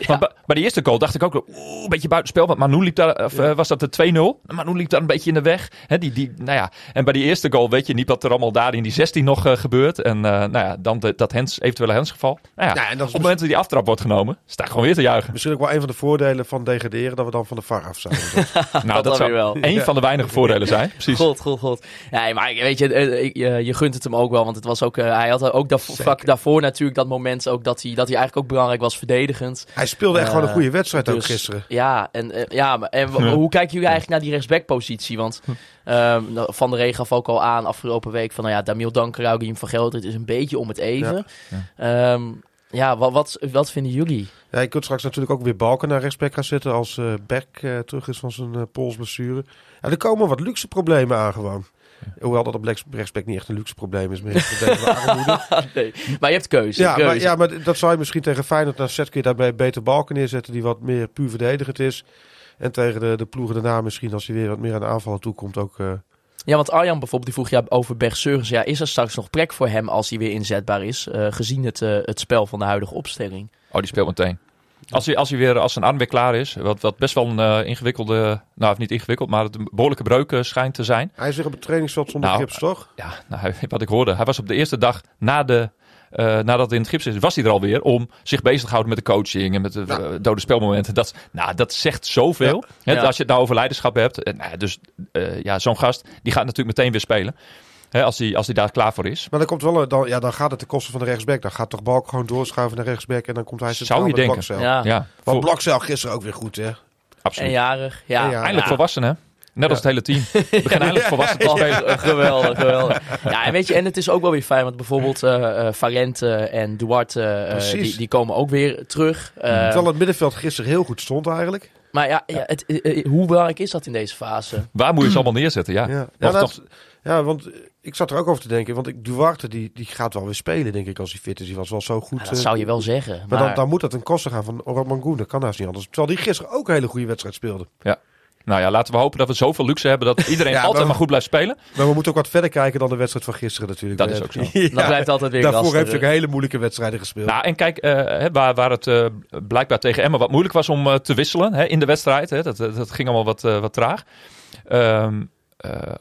Bij, bij de eerste goal dacht ik ook, oeh, een beetje buitenspel. Want Manu liep daar, of, eh, was dat de 2-0? Manu liep daar een beetje in de weg. Hè, die, die, nou ja. En bij die eerste goal weet je niet wat er allemaal daar in die 16 nog eh, gebeurt. En eh, nou ja, dan de, dat hens, eventuele hensgeval. Nou ja, Ja, en dat op het moment dat die aftrap wordt genomen, sta ik gewoon weer te juichen. Misschien ook wel een van de voordelen van degraderen dat we dan van de VAR af zijn. <laughs> Nou, dat, dan zou wel. één van de weinige voordelen zijn. <laughs> Precies. God, god, god. Nee, maar weet je, eh, je, je gunt het hem ook wel. Want het was ook, eh, hij had ook daarvoor natuurlijk dat moment ook dat hij, dat hij eigenlijk ook belangrijk was verdedigend. Hij speelde echt Eh, gewoon een goede wedstrijd ook Dus, gisteren. Ja, en, eh, ja, maar, en hoe kijken jullie eigenlijk naar die rechtsback-positie? Want ehm, nou, Van der Regen gaf ook al aan afgelopen week van, nou ja, Damiel Dankerau, Guillaume van Gelder, het is een beetje om het even. Ja, ja wat, wat, wat vinden jullie? Ja, je kunt straks natuurlijk ook weer Balken naar rechtsback gaan zetten als eh Beck eh, terug is van zijn eh polsblessure. Ja, er komen wat luxe problemen aan gewoon. Hoewel dat op rechts- rechtsback niet echt een luxe probleem is. Armoede. <laughs> nee, maar je hebt keuze. ja, keuze. maar, ja, maar dat zou je misschien tegen Feyenoord naar zet kun je daarbij beter Balken neerzetten die wat meer puur verdedigend is. En tegen de, de ploegen daarna misschien als hij weer wat meer aan de aanvallen toekomt ook... eh, Ja, want Arjan bijvoorbeeld, die vroeg ja over Berg. Ja, is er straks nog plek voor hem als hij weer inzetbaar is? eh, gezien het, eh, het spel van de huidige opstelling. Oh, die speelt meteen. Als hij, als hij weer, als zijn arm weer klaar is, wat, wat best wel een eh, ingewikkelde, nou of niet ingewikkeld, maar het een behoorlijke breuk eh, schijnt te zijn. hij is weer op het trainingsveld zonder Nou, gips, toch? Ja, nou, hij- wat ik hoorde, hij was op de eerste dag na de, eh, nadat het in het gips is, was hij er alweer om zich bezig te houden met de coaching en met de dode spelmomenten. Dat, nou, dat zegt zoveel. Hè, Ja. Als je het nou over leiderschap hebt, nou, dus ja, zo'n gast, die gaat natuurlijk meteen weer spelen. Hè, als, hij, als hij daar klaar voor is. Maar dan, komt wel, een- dan, ja, dan gaat het ten koste van de rechtsback. Dan gaat toch Balk gewoon doorschuiven naar rechtsback en dan komt hij centraal Zou je met denken. Blokcel. Ja, Ja, Want voor- Blokcel gisteren ook weer goed, hè? absoluut. eenjarig. Ja, Eenjarig. Eindelijk ja. volwassen, hè? Net als het hele team. <laughs> We eindelijk volwassen te spelen. eh, geweldig, geweldig. Ja, en weet je, en het is ook wel weer fijn, want bijvoorbeeld eh eh Valente en Duarte, eh, die, die komen ook weer terug. Eh, Terwijl het middenveld gisteren heel goed stond eigenlijk. maar ja, ja het, eh, eh, hoe belangrijk is dat in deze fase? Waar moet je ze allemaal neerzetten? Ja, Ja, Of ja, dat- toch- ja want eh, ik zat er ook over te denken. Want ik, Duarte die, die gaat wel weer spelen, denk ik, als hij fit is. Die was wel zo goed. Ja, dat eh, zou je wel zeggen. Maar, Maar, dan, dan moet dat ten koste gaan van Romangoen. Dat kan haast niet anders. Terwijl die gisteren ook een hele goede wedstrijd speelde. Nou ja, laten we hopen dat we zoveel luxe hebben dat iedereen <laughs> Ja, altijd maar- maar goed blijft spelen. Maar we moeten ook wat verder kijken dan de wedstrijd van gisteren natuurlijk. Dat is ook hebben- zo. <laughs> Ja, dat blijft altijd weer Daarvoor lastig. heeft hij ook hele moeilijke wedstrijden gespeeld. Nou, en kijk, eh, hè, waar, waar het eh, blijkbaar tegen Emma wat moeilijk was om eh, te wisselen hè, in de wedstrijd. Hè, dat, dat ging allemaal wat, eh, wat traag. Ehm, eh,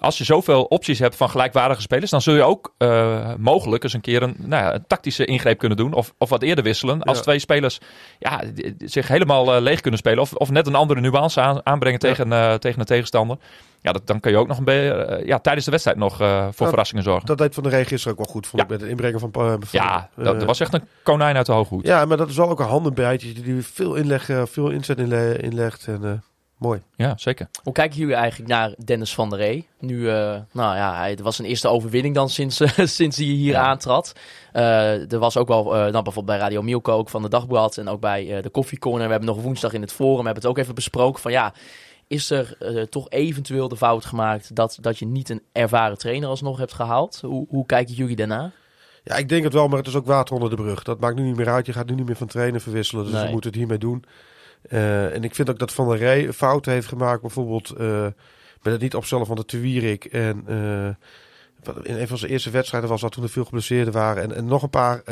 als je zoveel opties hebt van gelijkwaardige spelers, dan zul je ook eh, mogelijk eens een keer een, nou ja, een tactische ingreep kunnen doen. Of, of wat eerder wisselen. Als Ja. twee spelers ja, zich helemaal eh, leeg kunnen spelen. Of, of net een andere nuance aan- aanbrengen Ja. tegen, eh, tegen een tegenstander. Ja, dat, dan kun je ook nog een beetje eh, ja, tijdens de wedstrijd nog eh, voor verrassingen zorgen. Dat deed Van de Regen gisteren ook wel goed, vond Ja. ik, met het inbrengen van... eh, van ja, eh, dat, dat was echt een konijn uit de hooghoed. Ja, maar dat is wel ook een handenbijtje die veel, inleg, eh, veel inzet inle- inlegt. En, eh, mooi. Ja, zeker. Hoe kijken jullie eigenlijk naar Dennis van der Ree? Nu, eh, nou ja, hij, het was een eerste overwinning dan sinds, <laughs> sinds hij hier Ja. aantrad. Eh, er was ook wel, eh, nou, bijvoorbeeld bij Radio Milko ook van de Dagblad en ook bij eh, de Coffee Corner. We hebben nog woensdag in het forum, hebben het ook even besproken van ja, is er toch eventueel de fout gemaakt dat, dat je niet een ervaren trainer alsnog hebt gehaald? Hoe, hoe kijken jullie daarna? Ja, ik denk het wel, maar het is ook water onder de brug. Dat maakt nu niet meer uit. Je gaat nu niet meer van trainer verwisselen. Dus Nee. we moeten het hiermee doen. Eh, en ik vind ook dat Van der Rey fouten heeft gemaakt. Bijvoorbeeld eh, met het niet opstellen van de Tuwierik. En eh, in een van zijn eerste wedstrijden was dat toen er veel geblesseerden waren. En, en nog een paar.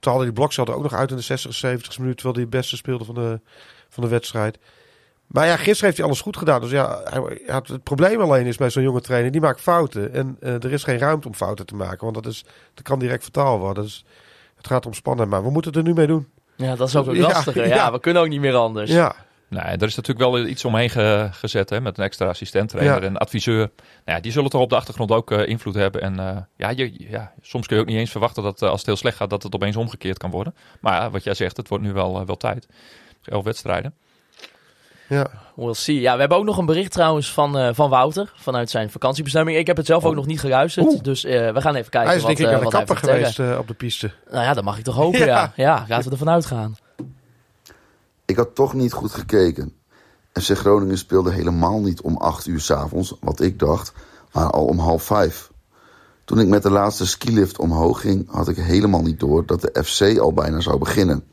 toen hadden die er ook nog uit in de 60, 70 minuten. Terwijl hij het beste speelde van de, van de wedstrijd. Maar ja, gisteren heeft hij alles goed gedaan. Dus ja, hij, het probleem alleen is bij zo'n jonge trainer. Die maakt fouten. En er is geen ruimte om fouten te maken. Want dat, is, dat kan direct vertaal worden. Dus het gaat om spannend. Maar we moeten het er nu mee doen. Ja, dat is ook wel Ja, lastiger. Ja, ja. we kunnen ook niet meer anders. Ja, Nee, er is natuurlijk wel iets omheen ge- gezet hè, met een extra assistent-trainer Ja. en adviseur. Nou ja, die zullen toch op de achtergrond ook eh, invloed hebben. En eh, ja, je, ja, soms kun je ook niet eens verwachten dat eh, als het heel slecht gaat, dat het opeens omgekeerd kan worden. Maar ja, wat jij zegt, het wordt nu wel, wel tijd. Elf wedstrijden. Ja. We'll see. Ja, we hebben ook nog een bericht trouwens van, eh, van Wouter vanuit zijn vakantiebestemming. Ik heb het zelf ook nog niet geluisterd, Oeh. dus eh, we gaan even kijken Hij is wat, denk ik eh, aan de wat hij kapper geweest eh, op de piste. Nou ja, dat mag ik toch hopen, <laughs> ja. Ja. Ja, laten we ervan uitgaan. Ik had toch niet goed gekeken. FC Groningen speelde helemaal niet om 8 uur 's avonds, wat ik dacht, maar al om half vijf. Toen ik met de laatste skilift omhoog ging, had ik helemaal niet door dat de FC al bijna zou beginnen.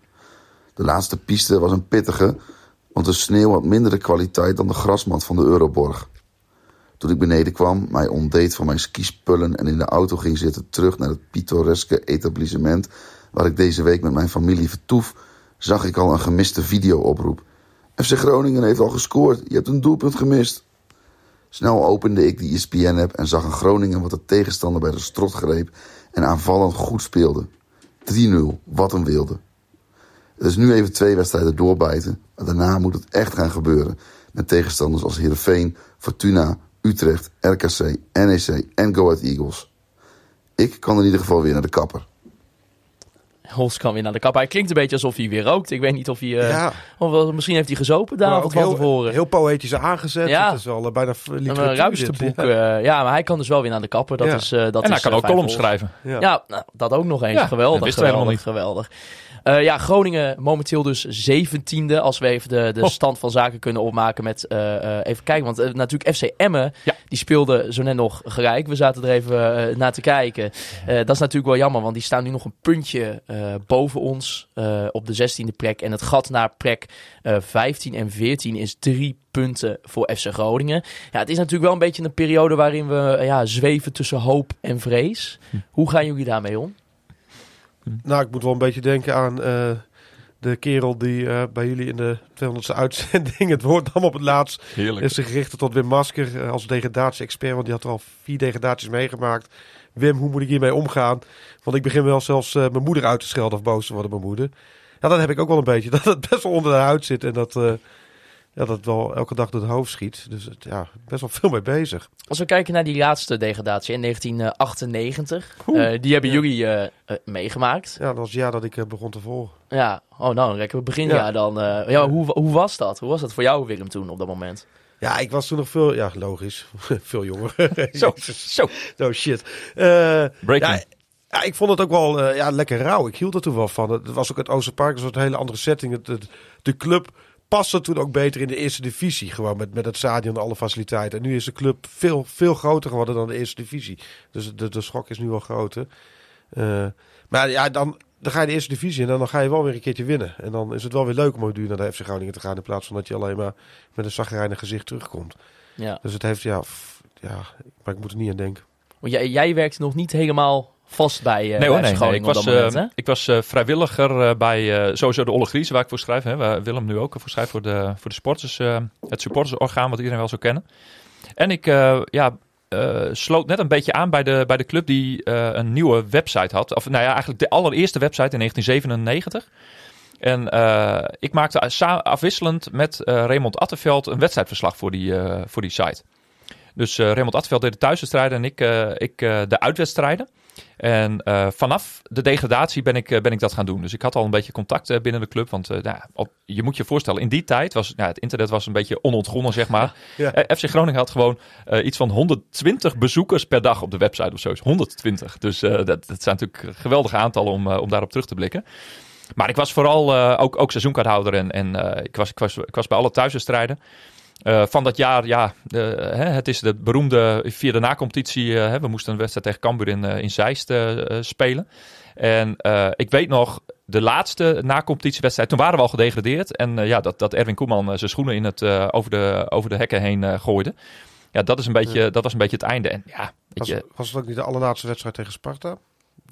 De laatste piste was een pittige, want de sneeuw had mindere kwaliteit dan de grasmat van de Euroborg. Toen ik beneden kwam, mij ontdeed van mijn skispullen en in de auto ging zitten terug naar het pittoreske etablissement waar ik deze week met mijn familie vertoef, zag ik al een gemiste videooproep. FC Groningen heeft al gescoord, je hebt een doelpunt gemist. Snel opende ik de ESPN-app en zag een Groningen wat de tegenstander bij de strot greep en aanvallend goed speelde. 3-0, wat een wilde. Het is nu even twee wedstrijden doorbijten, maar daarna moet het echt gaan gebeuren. Met tegenstanders als Heerenveen, Fortuna, Utrecht, RKC, NEC en Go Ahead Eagles. Ik kan in ieder geval weer naar de kapper. Hols kan weer naar de kap. Hij klinkt een beetje alsof hij weer rookt. Ik weet niet of hij... eh, ja, of wel- misschien heeft hij gezopen daar of ook van heel, tevoren. heel poëtisch aangezet. Ja. Het is wel eh, bijna een ruisterboek. dit. Ja. eh, ja, maar hij kan dus wel weer naar de kapper. Dat Ja. is, eh, dat en hij is, kan eh, ook columns schrijven. Ja. Ja, nou, dat ook nog eens. Ja, geweldig, geweldig, geweldig. Eh, ja, Groningen momenteel dus zeventiende. Als we even de, de Oh. stand van zaken kunnen opmaken met... eh, eh, even kijken, want natuurlijk FC Emmen... Ja. die speelde zo net nog gelijk. We zaten er even naar te kijken. Dat is natuurlijk wel jammer, want die staan nu nog een puntje boven ons... op de zestiende plek. En het gat naar plek eh 15 en 14 is drie punten voor FC Groningen. Ja, het is natuurlijk wel een beetje een periode waarin we ja, zweven tussen hoop en vrees. Hm. Hoe gaan jullie daarmee om? Nou, ik moet wel een beetje denken aan eh, de kerel die eh, bij jullie in de 200ste uitzending het woord nam op het laatst. Heerlijk. Is zich gericht tot Wim Masker eh, als degradatie-expert, want die had er al vier degradaties meegemaakt. Wim, hoe moet ik hiermee omgaan? Want ik begin wel zelfs mijn moeder uit te schelden of boos te worden, mijn moeder. Ja, dat heb ik ook wel een beetje. <laughs> Dat het best wel onder de huid zit en dat, ja, dat het wel elke dag door het hoofd schiet. Dus het, ja, best wel veel mee bezig. Als we kijken naar die laatste degradatie in 1998, eh, die hebben Ja. jullie eh, eh, meegemaakt. Ja, dat was het jaar dat ik begon te volgen. Ja, oh nou, lekker beginjaar Ja. dan. ja, hoe, hoe was dat? Hoe was dat voor jou, Willem, toen op dat moment? Ja, ik was toen nog veel, ja, logisch, <laughs> veel jonger. <laughs> Zo, <laughs> zo. Oh shit. Breaking. Ja, ik vond het ook wel ja, lekker rauw. Ik hield er toen wel van. Het was ook het Oosterpark, was een hele andere setting. Het, het- de club paste toen ook beter in de eerste divisie. Gewoon met, met het stadion en alle faciliteiten. En nu is de club veel, veel groter geworden dan de eerste divisie. Dus de, de schok is nu wel groter. Eh, maar ja, dan, dan ga je de eerste divisie en dan ga je wel weer een keertje winnen. En dan is het wel weer leuk om ook duur naar de FC Groningen te gaan. In plaats van dat je alleen maar met een zagrijnig gezicht terugkomt. Ja. Dus het heeft, ja, ja, maar ik moet er niet aan denken. Want jij, jij werkte nog niet helemaal vast bij, eh nee hoor, bij nee, nee. Groningen Ik was, moment, eh, ik was eh, vrijwilliger eh, bij eh, sowieso de Olle Gries, waar ik voor schrijf. Hè, waar Willem nu ook voor schrijft voor de, voor de sporters, eh, het supportersorgaan, wat iedereen wel zou kennen. En ik eh, ja, eh, sloot net een beetje aan bij de, bij de club die eh, een nieuwe website had. Of nou ja, eigenlijk de allereerste website in 1997. En eh, ik maakte afwisselend met eh Raymond Attenveld een wedstrijdverslag voor die, eh, voor die site. Dus eh Raymond Attenveld deed de thuiswedstrijden en ik, eh, ik eh, de uitwedstrijden. En eh, vanaf de degradatie ben ik, eh, ben ik dat gaan doen. Dus ik had al een beetje contact eh, binnen de club. Want nou, op, je moet je voorstellen, in die tijd was nou, het internet was een beetje onontgonnen, zeg maar. <laughs> Ja. FC Groningen had gewoon iets van 120 bezoekers per dag op de website of zo. 120. Dus dat, dat zijn natuurlijk geweldige aantallen om, om daarop terug te blikken. Maar ik was vooral ook, ook seizoenkaarthouder en, en ik, was, ik, was, ik was bij alle thuiswedstrijden. Eh, van dat jaar, ja, eh, hè, het is de beroemde via de nacompetitie. eh, hè, we moesten een wedstrijd tegen Cambuur in, in Zeist spelen. En ik weet nog, de laatste nacompetitiewedstrijd, toen waren we al gedegradeerd. En ja, dat, dat Erwin Koeman zijn schoenen in het, over, de, over de hekken heen gooide. Ja, dat, is een beetje, dat was een beetje het einde. En ja, Was, je, was het ook niet de allerlaatste wedstrijd tegen Sparta?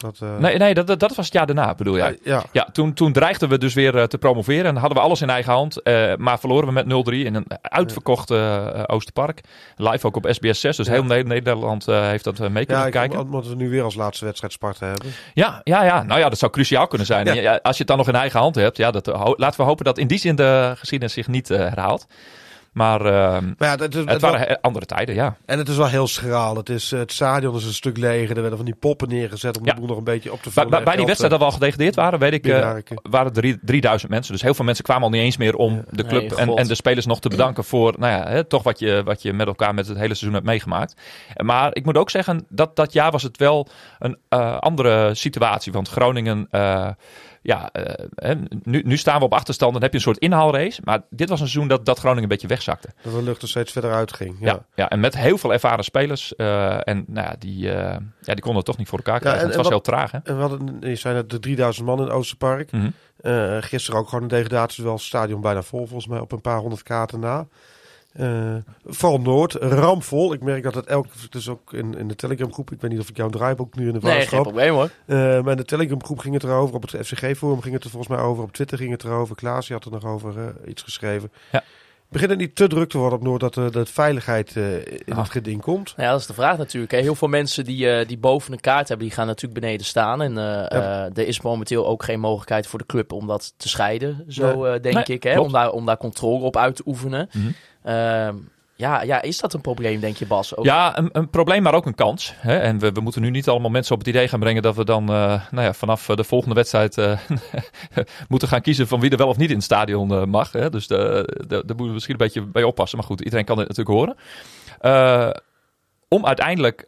Dat, eh, Nee, nee dat, dat, dat was het jaar daarna, bedoel jij? ja. Ja, toen, toen dreigden we dus weer eh, te promoveren. En hadden we alles in eigen hand. eh, maar verloren we met 0-3 in een uitverkocht eh, Oosterpark. Live ook op SBS 6. Dus Ja. heel Ne- Nederland heeft dat mee kunnen Ja, kijken. omdat we nu weer als laatste wedstrijd Sparta hebben. Ja, ja, ja, nou ja, dat zou cruciaal kunnen zijn. En als je het dan nog in eigen hand hebt, ja, dat, laten we hopen dat in die zin de geschiedenis zich niet herhaalt. Maar ehm, Maar ja, het het waren wel- andere tijden, ja. en het is wel heel schraal. Het, is, het stadion is een stuk leger. Er werden van die poppen neergezet om Ja. de boel nog een beetje op te Bij, vullen. bij, bij die wedstrijd dat we al gedegradeerd waren, weet ik, eh, Binnenharken. waren er drie, 3000 mensen. Dus heel veel mensen kwamen al niet eens meer om de club Nee, en, en de spelers nog te bedanken voor nou ja, hè, toch wat je, wat je met elkaar met het hele seizoen hebt meegemaakt. Maar ik moet ook zeggen, dat, dat jaar was het wel een eh, andere situatie. Want Groningen, eh, ja, eh, nu, nu staan we op achterstand en heb je een soort inhaalrace. Maar dit was een seizoen dat, dat Groningen een beetje wegzakte. Dat de lucht er steeds verder uitging. Ja. Ja, ja, en met heel veel ervaren spelers. eh, en nou ja, die, eh, ja, die konden het toch niet voor elkaar krijgen. en- het en was wat- heel traag, hè? En we hadden, je zei net, de 3000 man in het Oosterpark. Eh, gisteren ook gewoon een degradatie. Wel het stadion bijna vol, volgens mij, op een paar honderd kaarten na. Eh, vooral Noord, rampvol. Ik merk dat het elk, het is ook in, in de Telegram groep. Ik weet niet of ik jouw draaiboek nu in de Nee, geen vaarschap. probleem hoor. Eh, maar in de Telegram groep ging het erover. Op het FCG-forum ging het er volgens mij over. Op Twitter ging het erover. Klaas had er nog over eh, iets geschreven. Ja. Begint het niet te druk te worden op Noord dat, eh, dat veiligheid eh, in Ah. het geding komt? Nou ja, dat is de vraag natuurlijk. Hè. Heel veel mensen die, eh, die boven een kaart hebben, die gaan natuurlijk beneden staan. En er is momenteel ook geen mogelijkheid voor de club om dat te scheiden, zo eh, denk Nee, ik. Hè, klopt. om, daar, om daar controle op uit te oefenen. Mhm. Ja, ja, is dat een probleem, denk je, Bas? Ja, een, een probleem, maar ook een kans. Hè? En we, we moeten nu niet allemaal mensen op het idee gaan brengen dat we dan eh, nou ja, vanaf eh, de volgende wedstrijd eh, <laughs> moeten gaan kiezen van wie er wel of niet in het stadion mag. Hè? Dus daar moeten we misschien een beetje bij oppassen. Maar goed, iedereen kan dit natuurlijk horen. Om uiteindelijk,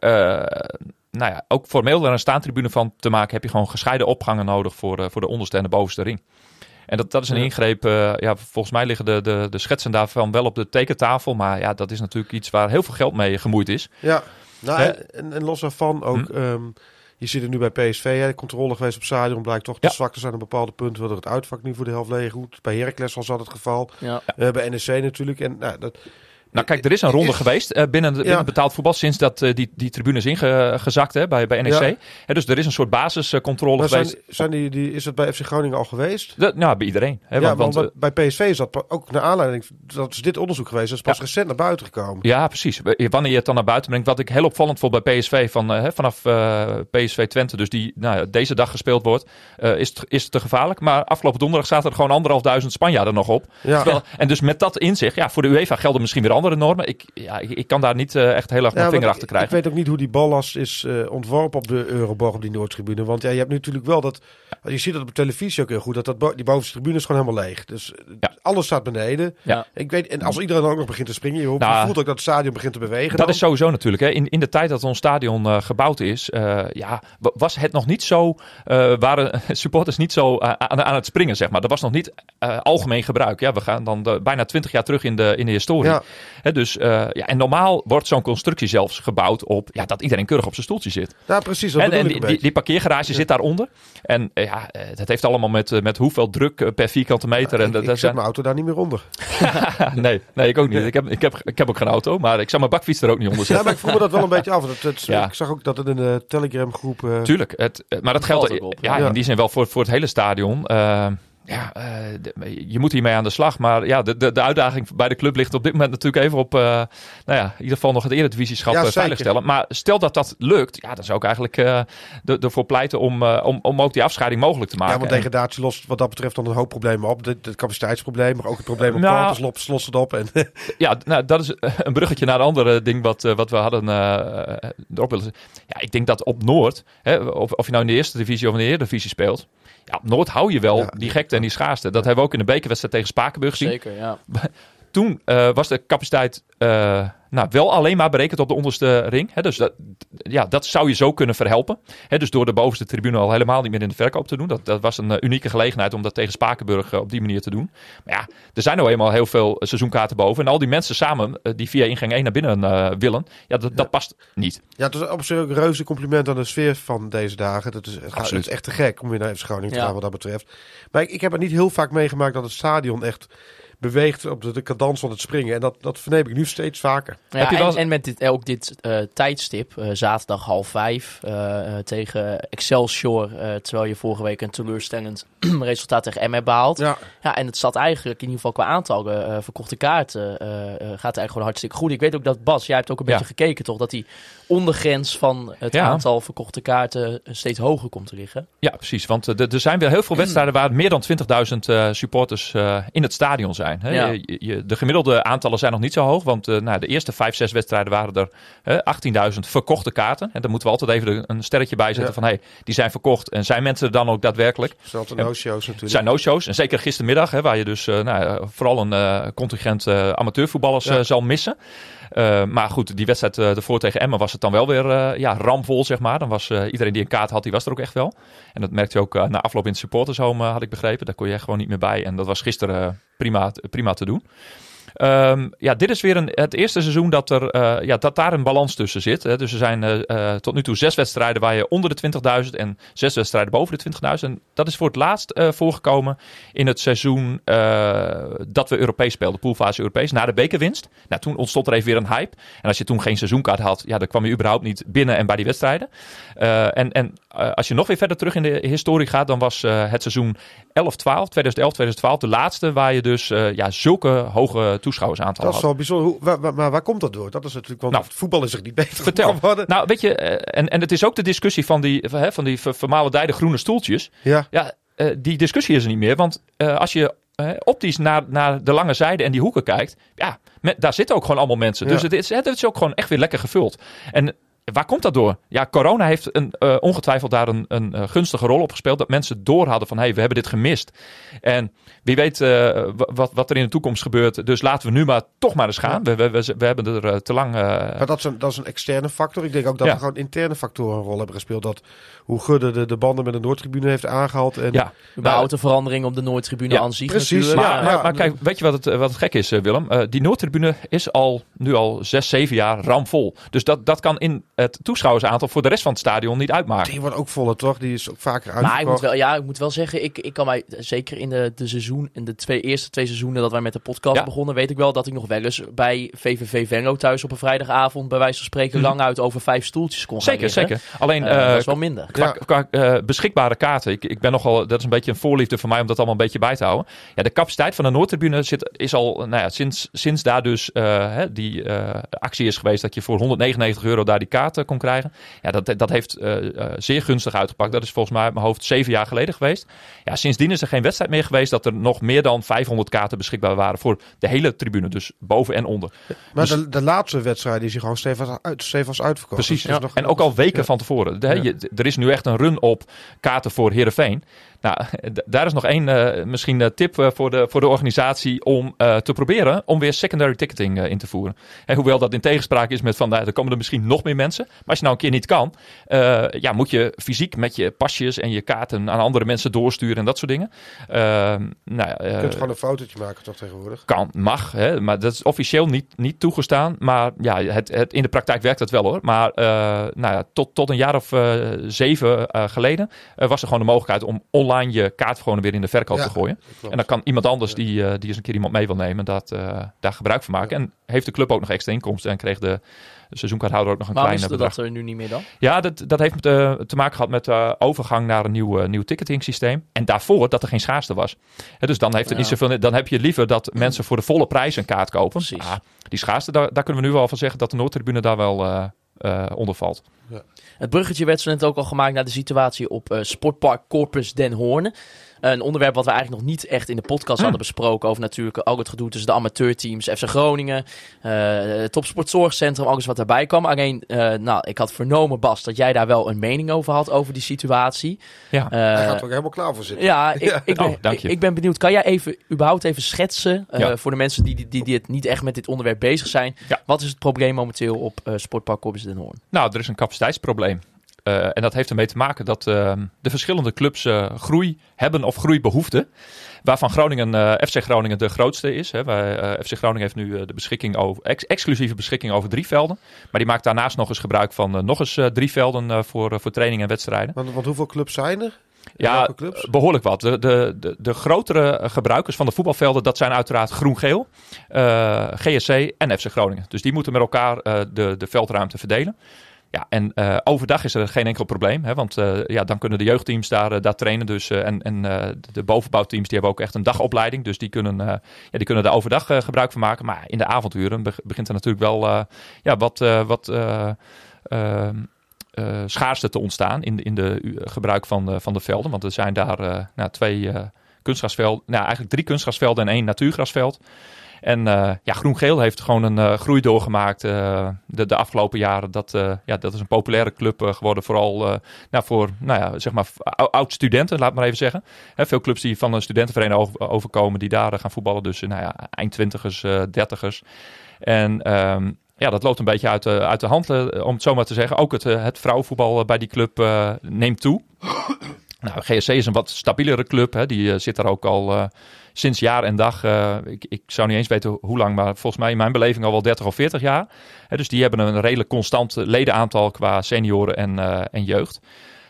nou ja, ook formeel daar een staantribune van te maken, heb je gewoon gescheiden opgangen nodig voor, voor de onderste en de bovenste ring. En dat, dat is een ingreep. eh, ja, volgens mij liggen de, de, de schetsen daarvan wel op de tekentafel. Maar ja, dat is natuurlijk iets waar heel veel geld mee gemoeid is. Ja, nou, Hè? en, en, en los daarvan ook. Hm. ehm, je zit er nu bij PSV, hè, de controle geweest op het stadion blijkt toch te Ja. zwak te zijn op bepaalde punten. Waardoor het uitvak nu voor de helft leeg moet. Bij Heracles was dat het geval. Ja. Eh, bij NEC natuurlijk. En, nou, dat, Nou kijk, er is een ronde Is- geweest eh, binnen, binnen Ja. betaald voetbal sinds dat eh, die, die tribune is ingezakt hè, bij, bij NEC. Ja. Hè, dus er is een soort basiscontrole maar geweest. zijn, zijn die, die, is dat bij FC Groningen al geweest? Nou, bij iedereen. Hè, ja, want, bij PSV is dat ook naar aanleiding. Dat is dit onderzoek geweest. Dat is pas Ja. recent naar buiten gekomen. Ja, precies. Wanneer je het dan naar buiten brengt. Wat ik heel opvallend vond bij PSV, van, eh, hè, vanaf PSV Twente, dus die nou, deze dag gespeeld wordt, is, het, is het te gevaarlijk. Maar afgelopen donderdag zaten er gewoon anderhalfduizend Spanjaarden nog op. Terwijl- en dus met dat inzicht, ja, voor de UEFA gelden misschien weer andere normen. Ik, ja, ik, kan daar niet eh, echt heel erg mijn vinger achter ik, ik krijgen. weet ook niet hoe die ballast is eh, ontworpen op de Euroborg, op die Noordtribune. Want ja, je hebt natuurlijk wel dat... Je ziet dat op televisie ook heel goed. Dat, dat die bovenste tribune is gewoon helemaal leeg. Dus eh, Ja. alles staat beneden. Ja. Ik weet, en als iedereen ook nog begint te springen... Je, hoort- Nou, voelt ook dat het stadion begint te bewegen. Dat dan. is sowieso natuurlijk. Hè. In, in de tijd dat ons stadion gebouwd is, ja, wa- was het nog niet zo, waren <laughs> supporters niet zo aan, aan het springen, zeg maar. Dat was nog niet algemeen gebruik. Ja, we gaan dan de- bijna twintig jaar terug in de, in de historie. Ja. Hè, dus, eh, ja, en normaal wordt zo'n constructie zelfs gebouwd op ja, dat iedereen keurig op zijn stoeltje zit. Ja, precies. Dat En, die, parkeergarage zit daaronder. En eh, ja, eh, het heeft allemaal met, eh, met hoeveel druk eh, per vierkante meter. en ik, dat, ik zet zijn, mijn auto daar niet meer onder. <laughs> nee, nee, ik ook niet. Ik heb, ik, heb, ik heb ook geen auto, maar ik zou mijn bakfiets er ook niet onder Ja, zetten. maar ik vroeg me dat wel een beetje af. Dat, dat- Ja. Ik zag ook dat het in de Telegram groep... eh, Tuurlijk, het, eh, maar dat geldt valt ook op, ja, ja. in die zin wel voor, voor het hele stadion. Ja, eh, de- je moet hiermee aan de slag. Maar ja, de, de, de uitdaging bij de club ligt op dit moment natuurlijk even op... eh, nou ja, in ieder geval nog het eredivisieschap Ja, eh, veiligstellen. Maar stel dat dat lukt, ja, dan zou ik eigenlijk er- ervoor pleiten om, om, om ook die afscheiding mogelijk te maken. Ja, want degradatie lost wat dat betreft dan een hoop problemen op. Het capaciteitsprobleem, maar ook het probleem op Nou, campus lost, lost het op. En, <laughs> Ja, nou, dat is een bruggetje naar een andere ding wat, wat we hadden erop willen. Ja, ik denk dat op Noord, hè, of, of je nou in de eerste divisie of in de Eredivisie speelt, ja, op Noord hou je wel Ja. die gekte en die schaarste. Dat hebben we ook in de bekerwedstrijd tegen Spakenburg gezien. Zeker, ja. <laughs> Toen eh, was de capaciteit eh, nou, wel alleen maar berekend op de onderste ring. Hè, dus dat, ja, dat zou je zo kunnen verhelpen. Hè, dus door de bovenste tribune al helemaal niet meer in de verkoop te doen. Dat, dat was een eh, unieke gelegenheid om dat tegen Spakenburg op die manier te doen. Maar ja, er zijn nou eenmaal heel veel seizoenkaarten boven. En al die mensen samen die via ingang 1 naar binnen willen, ja, dat, dat past niet. ja, het is op zich ook een reuze compliment aan de sfeer van deze dagen. Dat is, het, gaat- Absoluut. het is echt te gek om weer naar FC Groningen te Ja. gaan wat dat betreft. Maar ik, ik heb het niet heel vaak meegemaakt dat het stadion echt beweegt op de, de cadans van het springen. En dat, dat verneem ik nu steeds vaker. Ja, Heb je en, wel en met dit, ook dit eh, tijdstip, eh, zaterdag half vijf eh, tegen Excelsior, eh, terwijl je vorige week een teleurstellend <clears throat> resultaat tegen M hebt behaald. Ja. Ja, en het zat eigenlijk, in ieder geval qua aantal eh, verkochte kaarten, eh, eh, gaat het eigenlijk gewoon hartstikke goed. Ik weet ook dat Bas, jij hebt ook een Ja. beetje gekeken toch, dat die ondergrens van het Ja. aantal verkochte kaarten steeds hoger komt te liggen. Ja, precies. Want er zijn weer heel veel <clears throat> wedstrijden waar meer dan 20.000 eh, supporters eh, in het stadion zijn. Hè. Ja. Je- je- de gemiddelde aantallen zijn nog niet zo hoog. Want eh, nou, de eerste vijf, zes wedstrijden waren er eh, 18.000 verkochte kaarten. En daar moeten we altijd even een sterretje bij zetten Ja. van hey, die zijn verkocht. En zijn mensen er dan ook daadwerkelijk? Ja. no-shows natuurlijk. zijn no-shows. En zeker gistermiddag, hè, waar je dus eh, nou, ja, vooral een eh, contingent eh, amateurvoetballers Ja. eh, zal missen. Eh, maar goed, die wedstrijd eh, ervoor tegen Emmen was het dan wel weer eh, ja, ramvol, zeg maar. Dan was iedereen die een kaart had, die was er ook echt wel. En dat merkte je ook na afloop in het supportershome, had ik begrepen. Daar kon je echt gewoon niet meer bij. En dat was gisteren prima te doen. Ehm, ja, dit is weer een, het eerste seizoen dat, er, eh, ja, dat daar een balans tussen zit. Hè. Dus er zijn eh, eh, tot nu toe zes wedstrijden waar je onder de 20.000 en zes wedstrijden boven de 20.000. En dat is voor het laatst voorgekomen in het seizoen dat we Europees speelden, poolfase Europees, na de bekerwinst. Nou, toen ontstond er even weer een hype. En als je toen geen seizoenkaart had, ja, dan kwam je überhaupt niet binnen en bij die wedstrijden. En en als je nog weer verder terug in de historie gaat, dan was eh, het seizoen 11-12, 2011, 2012 de laatste waar je dus eh, ja, zulke hoge toeschouwersaantallen Dat is had. wel bijzonder. Hoe, waar, maar waar komt dat door? Dat is natuurlijk, want Nou, het voetbal is er niet beter Vertel. Nou, weet je, eh, en, en het is ook de discussie van die, van, hè, van die ver- vermalendijde groene stoeltjes. Ja, Ja, eh, die discussie is er niet meer. Want eh, als je eh, optisch naar, naar de lange zijde en die hoeken kijkt, ja, met, daar zitten ook gewoon allemaal mensen. Dus Ja. het is, het is ook gewoon echt weer lekker gevuld. En waar komt dat door? Ja, corona heeft een, eh, ongetwijfeld daar een, een eh, gunstige rol op gespeeld. Dat mensen door hadden van, hé, hey, we hebben dit gemist. En wie weet eh, wa- wat, wat er in de toekomst gebeurt. Dus laten we nu maar toch maar eens gaan. We, we, we, we hebben er te lang... eh, maar dat is, een, dat is een externe factor. Ik denk ook dat Ja. er gewoon interne factoren een rol hebben gespeeld. Dat hoe Gudde de, de banden met de Noordtribune heeft aangehaald. En ja, Überhaupt een verandering op de Noordtribune Ja, aan zich precies. Maar, Ja, maar, ja. maar kijk, weet je wat het, wat het gek is, Willem? Eh, die Noordtribune is al, nu al zes, zeven jaar ramvol. Dus dat, dat kan in het toeschouwersaantal voor de rest van het stadion niet uitmaken. die wordt ook voller, toch? Die is ook vaker Maar ik moet, wel, ja, ik moet wel zeggen, ik, ik kan mij zeker in de, de seizoen, in de twee, eerste twee seizoenen dat wij met de podcast Ja. begonnen, weet ik wel dat ik nog wel eens bij VVV Venlo thuis op een vrijdagavond bij wijze van spreken lang uit over vijf stoeltjes kon gaan Mhm. Zeker, liggen. zeker. Alleen dat is wel minder. qua, Ja. qua, eh, beschikbare kaarten. Ik, ik ben nogal, dat is een beetje een voorliefde voor mij om dat allemaal een beetje bij te houden. Ja, de capaciteit van de Noordtribune zit, is al, nou ja, sinds, sinds daar dus eh, hè, die eh, actie is geweest dat je voor 199 euro daar die kaarten kon krijgen. Ja, dat, dat heeft eh, eh, zeer gunstig uitgepakt. Dat is volgens mij uit mijn hoofd zeven jaar geleden geweest. Ja, sindsdien is er geen wedstrijd meer geweest dat er nog meer dan 500 kaarten beschikbaar waren voor de hele tribune. Dus boven en onder. Maar Dus- de, de laatste wedstrijd is hier gewoon stevig, uit, stevig uitverkocht. Precies. Dus nog- en ook al weken Ja. van tevoren. De- je- er is nu echt een run op kaarten voor Heerenveen. Nou, daar is nog één eh, misschien eh, tip eh, voor, de, voor de organisatie om te proberen om weer secondary ticketing in te voeren. Hè, hoewel dat in tegenspraak is met van, nou, er komen er misschien nog meer mensen. Maar als je nou een keer niet kan, ja, moet je fysiek met je pasjes en je kaarten aan andere mensen doorsturen en dat soort dingen. Eh, nou, Je kunt gewoon een fotootje maken, toch tegenwoordig? kan, mag, hè, maar dat is officieel niet, niet toegestaan. Maar ja, het, het, in de praktijk werkt het wel hoor. Maar nou ja, tot, tot een jaar of zeven geleden was er gewoon de mogelijkheid om online je kaart gewoon weer in de verkoop Ja, te gooien. En dan kan iemand anders die, eh, die eens een keer iemand mee wil nemen, dat, eh, daar gebruik van maken. En heeft de club ook nog extra inkomsten en kreeg de seizoenkaarthouder ook nog een Waarom is kleine bedrag. dat er nu niet meer dan? Ja, dat, dat heeft eh, te maken gehad met de overgang naar een nieuw, nieuw ticketing systeem. En daarvoor dat er geen schaarste was. Hè, dus dan heeft het niet zoveel. Dan heb je liever dat mensen voor de volle prijs een kaart kopen. Precies. Ah, die schaarste, daar, daar kunnen we nu wel van zeggen dat de Noordtribune daar wel eh, eh, onder valt. Het bruggetje werd zo net ook al gemaakt naar de situatie op eh, Sportpark Corpus Den Hoorn. Een onderwerp wat we eigenlijk nog niet echt in de podcast hadden besproken. Over natuurlijk al het gedoe tussen de amateurteams, FC Groningen, eh het topsportzorgcentrum, alles wat daarbij kwam. Alleen, eh, nou, ik had vernomen, Bas, dat jij daar wel een mening over had, over die situatie. Ja. Eh, Hij gaat er ook helemaal klaar voor zitten. ja, <laughs> ik, Ja. ik, ben, Oh, dank je. ik, ben benieuwd. Kan jij even, überhaupt even schetsen, eh, Ja. voor de mensen die, die, die het niet echt met dit onderwerp bezig zijn. Ja. Wat is het probleem momenteel op eh, Sportpark Corpus Den Hoorn? Nou, er is een capaciteitsprobleem. Eh, en dat heeft ermee te maken dat eh, de verschillende clubs eh, groei hebben of groeibehoeften. Waarvan Groningen, eh, FC Groningen de grootste is. Hè. Wij, FC Groningen heeft nu de beschikking over, ex- exclusieve beschikking over drie velden. Maar die maakt daarnaast nog eens gebruik van nog eens drie velden voor, voor training en wedstrijden. Want, want hoeveel clubs zijn er? Ja, behoorlijk wat. De, de, de, de grotere gebruikers van de voetbalvelden, dat zijn uiteraard Groen-Geel, GSC en FC Groningen. Dus die moeten met elkaar de, de veldruimte verdelen. Ja, en eh, overdag is er geen enkel probleem. Hè, want eh, ja, dan kunnen de jeugdteams daar, eh, daar trainen. Dus, en en de bovenbouwteams die hebben ook echt een dagopleiding. Dus die kunnen, ja, die kunnen daar overdag gebruik van maken. Maar in de avonduren beg- begint er natuurlijk wel ja, wat, wat eh, ehm, eh, schaarste te ontstaan in, in de gebruik van, van de velden. Want er zijn daar nou, twee kunstgrasvelden, nou eigenlijk drie kunstgrasvelden en één natuurgrasveld. En eh, ja, Groen-Geel heeft gewoon een eh, groei doorgemaakt eh, de, de afgelopen jaren. Dat, ja, dat is een populaire club geworden, vooral nou, voor nou ja, zeg maar, ou- oud-studenten, laat maar even zeggen. Hè, veel clubs die van een studentenvereniging over- overkomen, die daar gaan voetballen. Dus nou ja, eind twintigers, dertigers. En ehm, ja, dat loopt een beetje uit de, uit de hand, om het zo maar te zeggen. Ook het, het vrouwenvoetbal bij die club neemt toe. <coughs> Nou, GSC is een wat stabielere club. Hè. Die zit daar ook al sinds jaar en dag. eh, ik, ik zou niet eens weten hoe lang, maar volgens mij in mijn beleving al wel 30 of 40 jaar. Dus die hebben een redelijk constant ledenaantal qua senioren en, eh, en jeugd.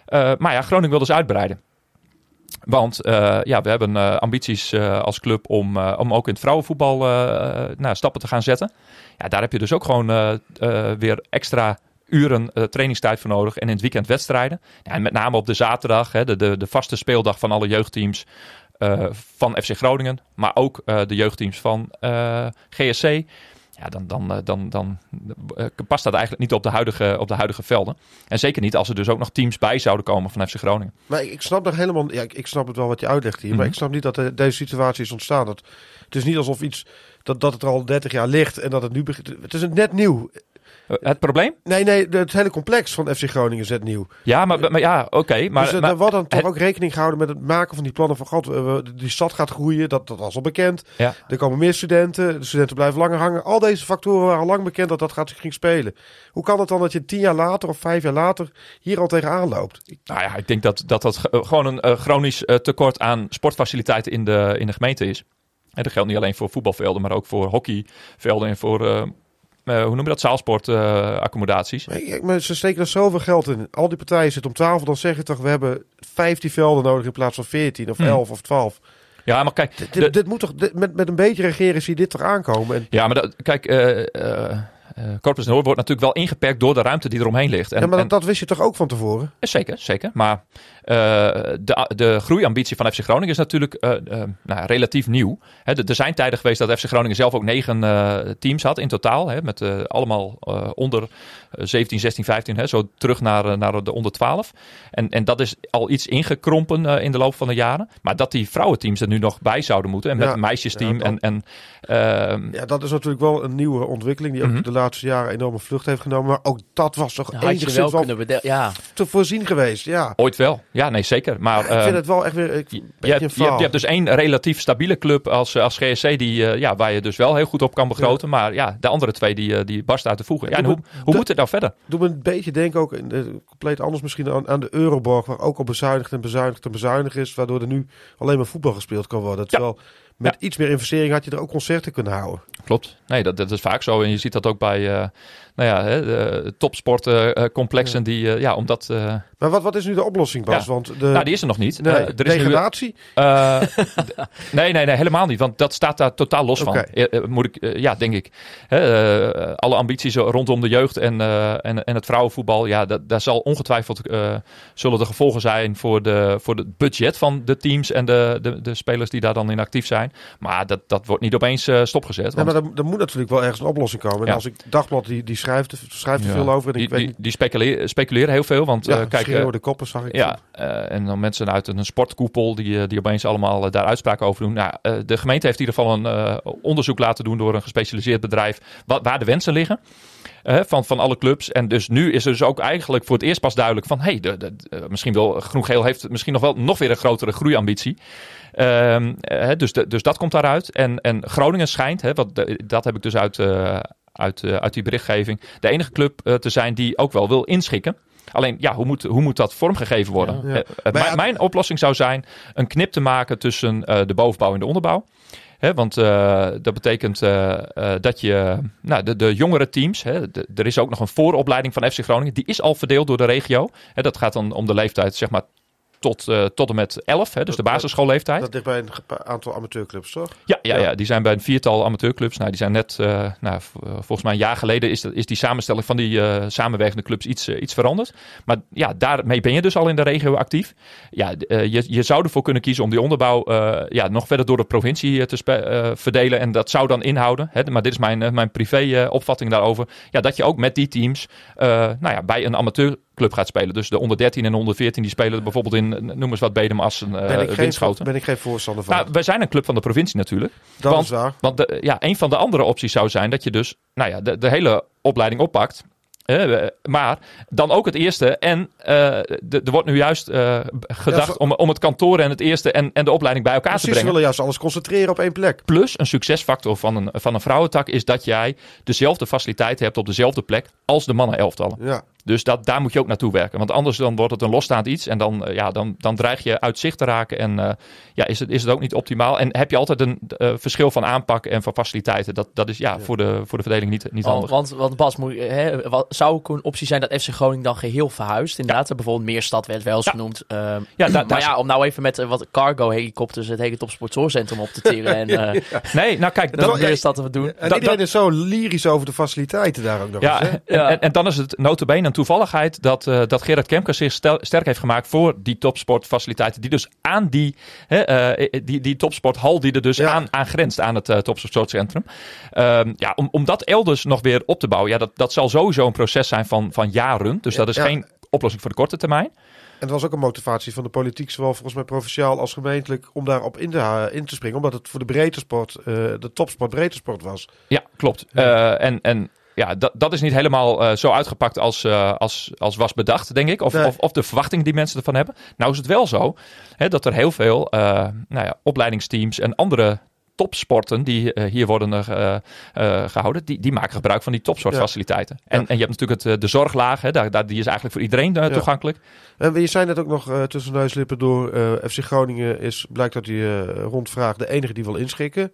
Eh, maar ja, Groningen wil dus uitbreiden. Want ja, we hebben ambities als club om, om ook in het vrouwenvoetbal nou, stappen te gaan zetten. Ja, daar heb je dus ook gewoon weer extra uren trainingstijd voor nodig. En in het weekend wedstrijden. En met name op de zaterdag, hè, de, de, de vaste speeldag van alle jeugdteams van FC Groningen. Maar ook eh, de jeugdteams van eh, GSC. Ja, dan, dan, eh, dan, dan eh, past dat eigenlijk niet op de, huidige, op de huidige velden. En zeker niet als er dus ook nog teams bij zouden komen van FC Groningen. Maar ik, snap er helemaal... Ja, ik, snap het wel wat je uitlegt hier. Maar Mhm. ik snap niet dat er deze situatie is ontstaan. Dat, het is niet alsof iets... Dat, dat het er al 30 jaar ligt en dat het nu begint. Het is net nieuw. Eh, het probleem? Nee, nee, het hele complex van FC Groningen net nieuw. Ja, maar, maar ja, oké. maar, dus maar- er wordt dan toch het- ook rekening gehouden met het maken van die plannen van... God, die stad gaat groeien, dat, dat was al bekend. Ja. Er komen meer studenten, de studenten blijven langer hangen. Al deze factoren waren al lang bekend dat dat gaat zich ging spelen. Hoe kan het dan dat je tien jaar later of vijf jaar later hier al tegenaan loopt? Nou ja, ik denk dat dat, dat ge- gewoon een eh, chronisch eh, tekort aan sportfaciliteiten in de, in de gemeente is. En dat geldt niet alleen voor voetbalvelden, maar ook voor hockeyvelden en voor, hoe noem je dat, zaalsportaccommodaties. Ik- maar ze steken er zoveel geld in. Al die partijen zitten om tafel, dan zeg je toch... we hebben 15 velden nodig in plaats van 14 of Hmm. 11 of 12. ja, maar kijk, Dit, moet toch, dit- met, met een beetje regeren zie je dit toch aankomen. En, ja, maar dat, kijk, eh eh, eh, Corpus Noord wordt natuurlijk wel ingeperkt door de ruimte die eromheen ligt. En, ja, maar en- dat, dat wist je toch ook van tevoren? Ja, Zeker, zeker. Maar eh, de, de groeiambitie van FC Groningen is natuurlijk eh, eh, nou, relatief nieuw. Er zijn tijden geweest dat FC Groningen zelf ook negen eh, teams had in totaal. Met eh, allemaal eh, onder eh, 17, 16, 15. Hè, zo terug naar, eh, naar de onder 12. En, en dat is al iets ingekrompen eh, in de loop van de jaren. Maar dat die vrouwenteams er nu nog bij zouden moeten. En met Ja, een meisjesteam. ja, en, en, ehm, Ja, dat is natuurlijk wel een nieuwe ontwikkeling... die ook Mhm. de laatste jaren enorme vlucht heeft genomen. Maar ook dat was toch je enigszins wel wel. Ja, te voorzien geweest. Ja, Ooit wel. Ja, nee, zeker. Maar, ik vind ehm, het wel echt weer ik, Je, een je, beetje hebt, je, hebt, faal. je hebt dus één relatief stabiele club als, als GSC, die, eh, ja, waar je dus wel heel goed op kan begroten. Maar ja, de andere twee die, eh, die barsten uit de voegen. Ja, en hoe, me- hoe de- moet het nou verder? Doe me een beetje denken ook, in de- compleet anders misschien, aan, aan de Euroborg. Waar ook al bezuinigd en bezuinigd en bezuinigd is. Waardoor er nu alleen maar voetbal gespeeld kan worden. Terwijl met iets meer investering had je er ook concerten kunnen houden. Klopt. Nee, dat, dat is vaak zo. En je ziet dat ook bij eh nou ja, topsportcomplexen. die, eh, ja, omdat... eh, Maar wat, wat is nu de oplossing, Bas? Ja. Want de, nou, die is er nog niet. nee, Eh, er is nu, degradatie? Eh, <laughs> nee, nee, nee, helemaal niet. Want dat staat daar totaal los van. Oké. Eh, moet ik, ja, denk ik. Hè, alle ambities rondom de jeugd en, en, en het vrouwenvoetbal. Ja, dat, daar zal ongetwijfeld zullen de gevolgen zijn voor, de, voor het budget van de teams en de, de, de spelers die daar dan in actief zijn. Maar dat, dat wordt niet opeens stopgezet. Ja, want- maar er, er moet natuurlijk wel ergens een oplossing komen. En Ja. als ik Dagblad, die, die schrijft, schrijft er Ja. veel over. En die, ik weet die, die speculeren, speculeren heel veel. Want ja, kijk, schreeuwen eh, de koppen zag ik. Ja, eh, en dan mensen uit een sportkoepel die, eh, die opeens allemaal eh, daar uitspraken over doen. Nou, de gemeente heeft in ieder geval een onderzoek laten doen door een gespecialiseerd bedrijf wat, waar de wensen liggen. van, van alle clubs. En dus nu is er dus ook eigenlijk voor het eerst pas duidelijk van... hey, de, de, misschien wel Groen-Geel heeft misschien nog wel nog weer een grotere groeiambitie. Ehm, eh, dus, de, dus dat komt daaruit. En, en Groningen schijnt, hè, wat, de- dat heb ik dus uit, uit, uit die berichtgeving... de enige club te zijn die ook wel wil inschikken. Alleen, ja, hoe moet, hoe moet dat vormgegeven worden? Ja. Eh, mijn, mijn oplossing zou zijn een knip te maken tussen eh, de bovenbouw en de onderbouw. Want eh, dat betekent dat je nou, de, de jongere teams, hè, de- er is ook nog een vooropleiding van FC Groningen, die is al verdeeld door de regio. Hè, dat gaat dan om de leeftijd zeg maar tot, eh, tot en met 11, hè, dus de basisschoolleeftijd. Dat ligt bij een aantal amateurclubs, toch? Ja, ja, Ja. ja, die zijn bij een viertal amateurclubs. Nou, die zijn net, eh, nou, eh, volgens mij een jaar geleden is, dat, is die samenstelling van die samenwerkende clubs iets, iets veranderd. Maar ja, daarmee ben je dus al in de regio actief. Ja, je, je zou ervoor kunnen kiezen om die onderbouw ja, nog verder door de provincie te verdelen. En dat zou dan inhouden, hè, maar dit is mijn, mijn privé opvatting daarover. Ja, dat je ook met die teams nou ja, bij een amateurclub gaat spelen. Dus de onder 13 en onder 14 die spelen bijvoorbeeld in, eh, noem eens wat, Bedemassen, Ben ik, uh, geen, Winschoten. ben ik geen voorstander van. Nou, wij zijn een club van de provincie natuurlijk. dat want- is waar. Want de, ja, een van de andere opties zou zijn dat je dus nou ja, de, de hele opleiding oppakt. Eh, maar dan ook het eerste. En eh, de- er wordt nu juist eh, gedacht zo- om, om het kantoor en het eerste en, en de opleiding bij elkaar Precies, te ze brengen. willen juist alles concentreren op één plek. Plus een succesfactor van een, van een vrouwentak is dat jij dezelfde faciliteiten hebt op dezelfde plek als de mannen-elftallen. Ja. Dus dat, daar moet je ook naartoe werken. Want anders dan wordt het een losstaand iets. En dan, eh, ja, dan, dan dreig je uit zicht te raken. En eh, ja, is, het, is het ook niet optimaal. En heb je altijd een eh, verschil van aanpak en van faciliteiten. Dat, dat is ja, Voor, de, voor de verdeling niet, niet Want, handig. want, want Bas, moet, hè, wat, zou ook een optie zijn dat FC Groningen dan geheel verhuist? Inderdaad, bijvoorbeeld Meerstad werd wel eens Ja. genoemd. Ehm, Ja, maar ja, om nou even met wat cargo helikopters het hele topsportzorgcentrum op te tieren en <laughs> eh Nee, nou kijk, dat dat, Meerstad te doen. En Dat- iedereen dat- is zo lyrisch over de faciliteiten daar ook nog Ja, eens. Hè? en, Ja. En, en dan is het notabene toevalligheid dat, eh, dat Gerard Kemker zich stel- sterk heeft gemaakt voor die topsportfaciliteiten. Die dus aan die, hè, eh, die, die topsporthal die er dus Ja. aan, aan grenst aan het uh, topsportcentrum. Ehm, ja, om, om dat elders nog weer op te bouwen, ja, dat, dat zal sowieso een proces zijn van, van jaren. Dus dat is Ja. geen oplossing voor de korte termijn. En het was ook een motivatie van de politiek, zowel volgens mij provinciaal als gemeentelijk, om daarop in te, in te springen. Omdat het voor de breedte sport, eh, de topsport breedte sport was. Ja, klopt. Eh, en, en ja, dat, dat is niet helemaal eh, zo uitgepakt als, eh, als, als was bedacht, denk ik. Of, Nee. of, of de verwachting die mensen ervan hebben. Nou is het wel zo hè, dat er heel veel eh, nou ja, opleidingsteams en andere topsporten die hier worden eh, eh, gehouden, die, die maken gebruik van die topsportfaciliteiten. En, Ja. en je hebt natuurlijk het, de zorglaag, hè, daar, daar, die is eigenlijk voor iedereen Ja. toegankelijk. En je zei net ook nog tussen neuslippen door FC Groningen is, blijkt dat die eh, rondvraag de enige die wil inschikken.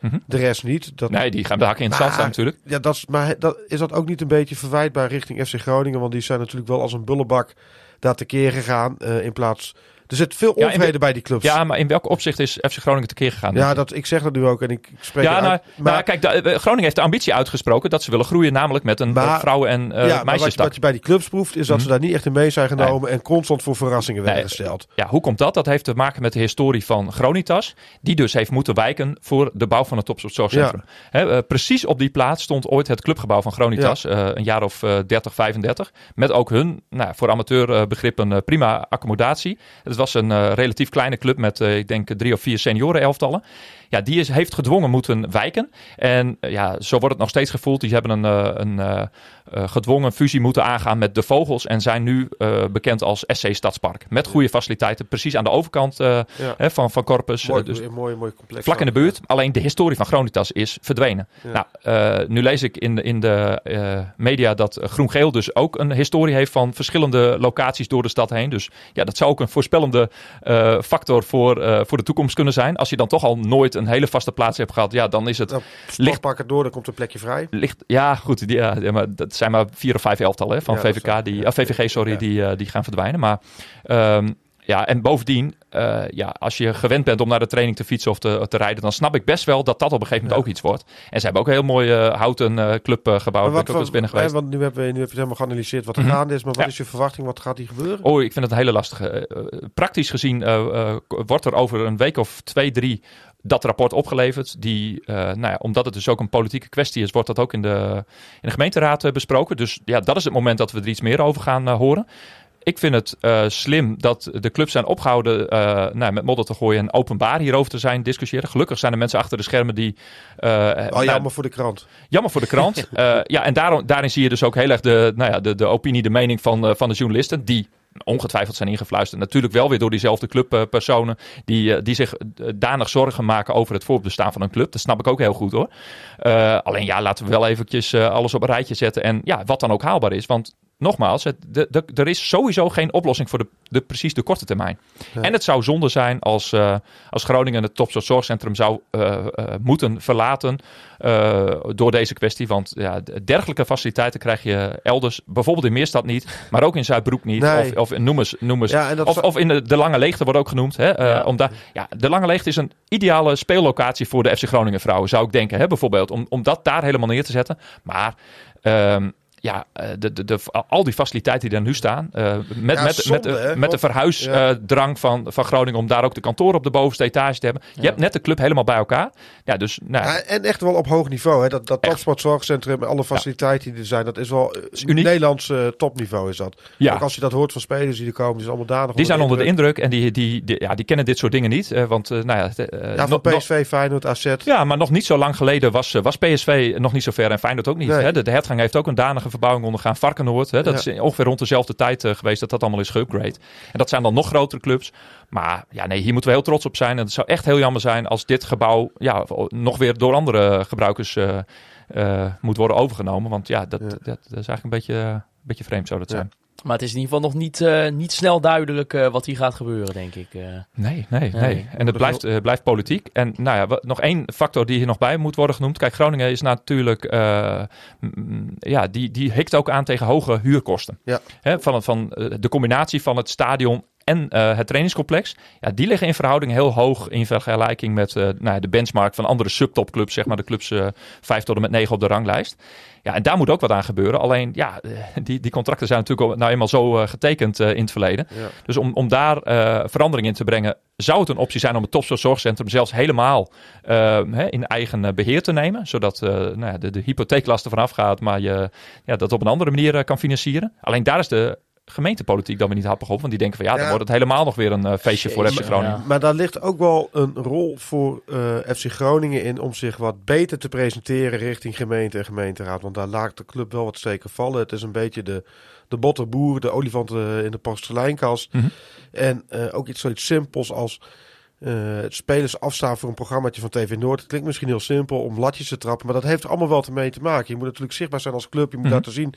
Mhm. De rest niet. Dat, Nee, die gaan de hakken in het zand Maar- staan natuurlijk. Ja, dat is, maar dat, is dat ook niet een beetje verwijtbaar richting FC Groningen? Want die zijn natuurlijk wel als een bullebak daar tekeer gegaan. eh, in plaats. Er zit veel Ja, onvrede bij die clubs. Ja, maar in welk opzicht is FC Groningen tekeer gegaan? Ja, dat, ik zeg dat nu ook en ik, spreek Ja, nou, maar, nou, kijk, de- eh, Groningen heeft de ambitie uitgesproken dat ze willen groeien, namelijk met een Maar- eh, vrouwen- en eh ja, maar wat, je- meisjestak. wat je bij die clubs proeft, is dat Mhm. ze daar niet echt in mee zijn genomen en constant voor verrassingen werden Nee. gesteld. Ja, hoe komt dat? Dat heeft te maken met de historie van Gronitas, die dus heeft moeten wijken voor de bouw van het topsportzorgcentrum. Eh, precies op die plaats stond ooit het clubgebouw van Gronitas, eh, een jaar of eh 30, 35, met ook hun, nou, voor amateurbegrippen, prima accommodatie. Het was een eh, relatief kleine club met, eh, ik denk, drie of vier senioren elftallen. Ja, die is, heeft gedwongen moeten wijken. En eh, ja, zo wordt het nog steeds gevoeld. Die hebben een, een gedwongen fusie moeten aangaan met de Vogels. En zijn nu eh, bekend als SC Stadspark. Met goede faciliteiten, precies aan de overkant eh, Ja. hè, van, van Corpus. Mooi, Eh, dus mooi, mooi complex. vlak in de buurt. Alleen de historie van Gronitas is verdwenen. Ja. Nou, eh, nu lees ik in de, in de eh, media dat eh, Groen-Geel dus ook een historie heeft van verschillende locaties door de stad heen. Dus ja, dat zou ook een voorspellende eh, factor voor, eh, voor de toekomst kunnen zijn. Als je dan toch al nooit een hele vaste plaats hebt gehad, ja, dan is het Nou, Ligt- Sportpark door, dan komt een plekje vrij. Ligt, ja, goed. Ja, maar dat zijn maar vier of vijf elftallen hè, van Ja, VVK, die, ja. VVG, sorry, die, eh, die gaan verdwijnen. Maar ehm, ja, en bovendien, eh, ja, als je gewend bent om naar de training te fietsen of te, te rijden, dan snap ik best wel dat dat op een gegeven moment ook iets wordt. En ze hebben ook een heel mooi eh, houten eh, club gebouwd. Ben ik ook eens binnen geweest. want nu, hebben we, nu heb je het helemaal geanalyseerd wat er Mhm. gaande is. Maar wat Ja. is je verwachting? Wat gaat hier gebeuren? Oh, ik vind het een hele lastige. Praktisch gezien wordt er over een week of twee, drie dat rapport opgeleverd. Die, nou ja, omdat het dus ook een politieke kwestie is, wordt dat ook in de, in de gemeenteraad besproken. Dus ja, dat is het moment dat we er iets meer over gaan horen. Ik vind het eh, slim dat de clubs zijn opgehouden eh, nou, met modder te gooien en openbaar hierover te zijn discussiëren. Gelukkig zijn er mensen achter de schermen die. Oh, nou, jammer voor de krant. Jammer voor de krant. <laughs> Ja, en daarom, daarin zie je dus ook heel erg de, nou ja, de, de opinie, de mening van, van de journalisten. Die ongetwijfeld zijn ingefluisterd. Natuurlijk wel weer door diezelfde clubpersonen. die, die zich danig zorgen maken over het voortbestaan van een club. Dat snap ik ook heel goed hoor. Alleen ja, laten we wel eventjes alles op een rijtje zetten. En ja, wat dan ook haalbaar is. Want nogmaals, het, de, de- er is sowieso geen oplossing voor de, de, precies de korte termijn. En het zou zonde zijn als, eh, als Groningen het topsportzorgcentrum zou eh, eh, moeten verlaten door deze kwestie. Want ja, dergelijke faciliteiten krijg je elders, bijvoorbeeld in Meerstad niet, maar ook in Zuidbroek niet. Nee. Of, of in- noem eens, noem eens. Ja, en dat of, of in de, de Lange Leegte wordt ook genoemd. Hè, Ja. om daar, ja, de Lange Leegte is een ideale speellocatie voor de FC Groningen vrouwen, zou ik denken. Hè, bijvoorbeeld, om, om dat daar helemaal neer te zetten. Maar ehm, ja, eh, de, de, de, al die faciliteiten die er nu staan, eh, met, Ja, met, zonde, met, de, hè? met de verhuisdrang van, van Groningen om daar ook de kantoren op de bovenste etage te hebben. Je hebt net de club helemaal bij elkaar. Ja, dus nou, Ja, en echt wel op hoog niveau. Hè. Dat, dat topsportzorgcentrum en alle faciliteiten die er zijn, dat is wel eh, uniek. Nederlands eh, topniveau is dat. Ja. Ook als je dat hoort van spelers die er komen, die zijn allemaal danig die zijn onder de indruk en die, die, die, ja, die kennen dit soort dingen niet. eh, want eh, nou ja, eh, Ja, van PSV, Feyenoord, AZ. Ja, maar nog niet zo lang geleden was, eh, was PSV nog niet zo ver en Feyenoord ook niet. Nee. Hè? De, de Hertgang heeft ook een danige verbouwing ondergaan. Varkenoord, hè? dat Ja. is ongeveer rond dezelfde tijd eh, geweest dat dat allemaal is geupgrade. En dat zijn dan nog grotere clubs. Maar ja, nee, hier moeten we heel trots op zijn. En het zou echt heel jammer zijn als dit gebouw ja, nog weer door andere gebruikers eh, eh, moet worden overgenomen. Want ja, dat, Ja. Dat, dat is eigenlijk een beetje, een beetje vreemd zou dat zijn. Maar het is in ieder geval nog niet, eh, niet snel duidelijk eh, wat hier gaat gebeuren, denk ik. eh. Nee, nee, nee. Nee. En het blijft, eh, blijft politiek. En nou ja, wat- nog één factor die hier nog bij moet worden genoemd. Kijk, Groningen is natuurlijk, ja, die, die hikt ook aan tegen hoge huurkosten. Ja. Hè, van, van de combinatie van het stadion en eh, het trainingscomplex. Ja, die liggen in verhouding heel hoog in vergelijking met eh, nou de benchmark van andere subtopclubs. Zeg maar de clubs eh 5 tot en met 9 op de ranglijst. Ja, en daar moet ook wat aan gebeuren. Alleen, ja, die, die contracten zijn natuurlijk al nou eenmaal zo getekend in het verleden. Ja. Dus om, om daar verandering in te brengen, zou het een optie zijn om het topsportzorgcentrum zelfs helemaal hè, in eigen eh, beheer te nemen. Zodat nou ja, de, de hypotheeklast er vanaf gaat, maar je ja, dat op een andere manier kan financieren. Alleen daar is de gemeentepolitiek dan weer niet happig op. Want die denken van ja, dan Ja. wordt het helemaal nog weer een eh, feestje voor FC Groningen. ja. Maar daar ligt ook wel een rol voor eh, FC Groningen in om zich wat beter te presenteren richting gemeente en gemeenteraad. Want daar laat de club wel wat steken vallen. Het is een beetje de, de botterboer, de olifant eh, in de porseleinkast. Mhm. En eh, ook iets zoiets simpels als eh, het spelers afstaan voor een programmaatje van TV Noord. Het klinkt misschien heel simpel om latjes te trappen, maar dat heeft er allemaal wel te mee te maken. Je moet natuurlijk zichtbaar zijn als club. Je moet Mhm. laten zien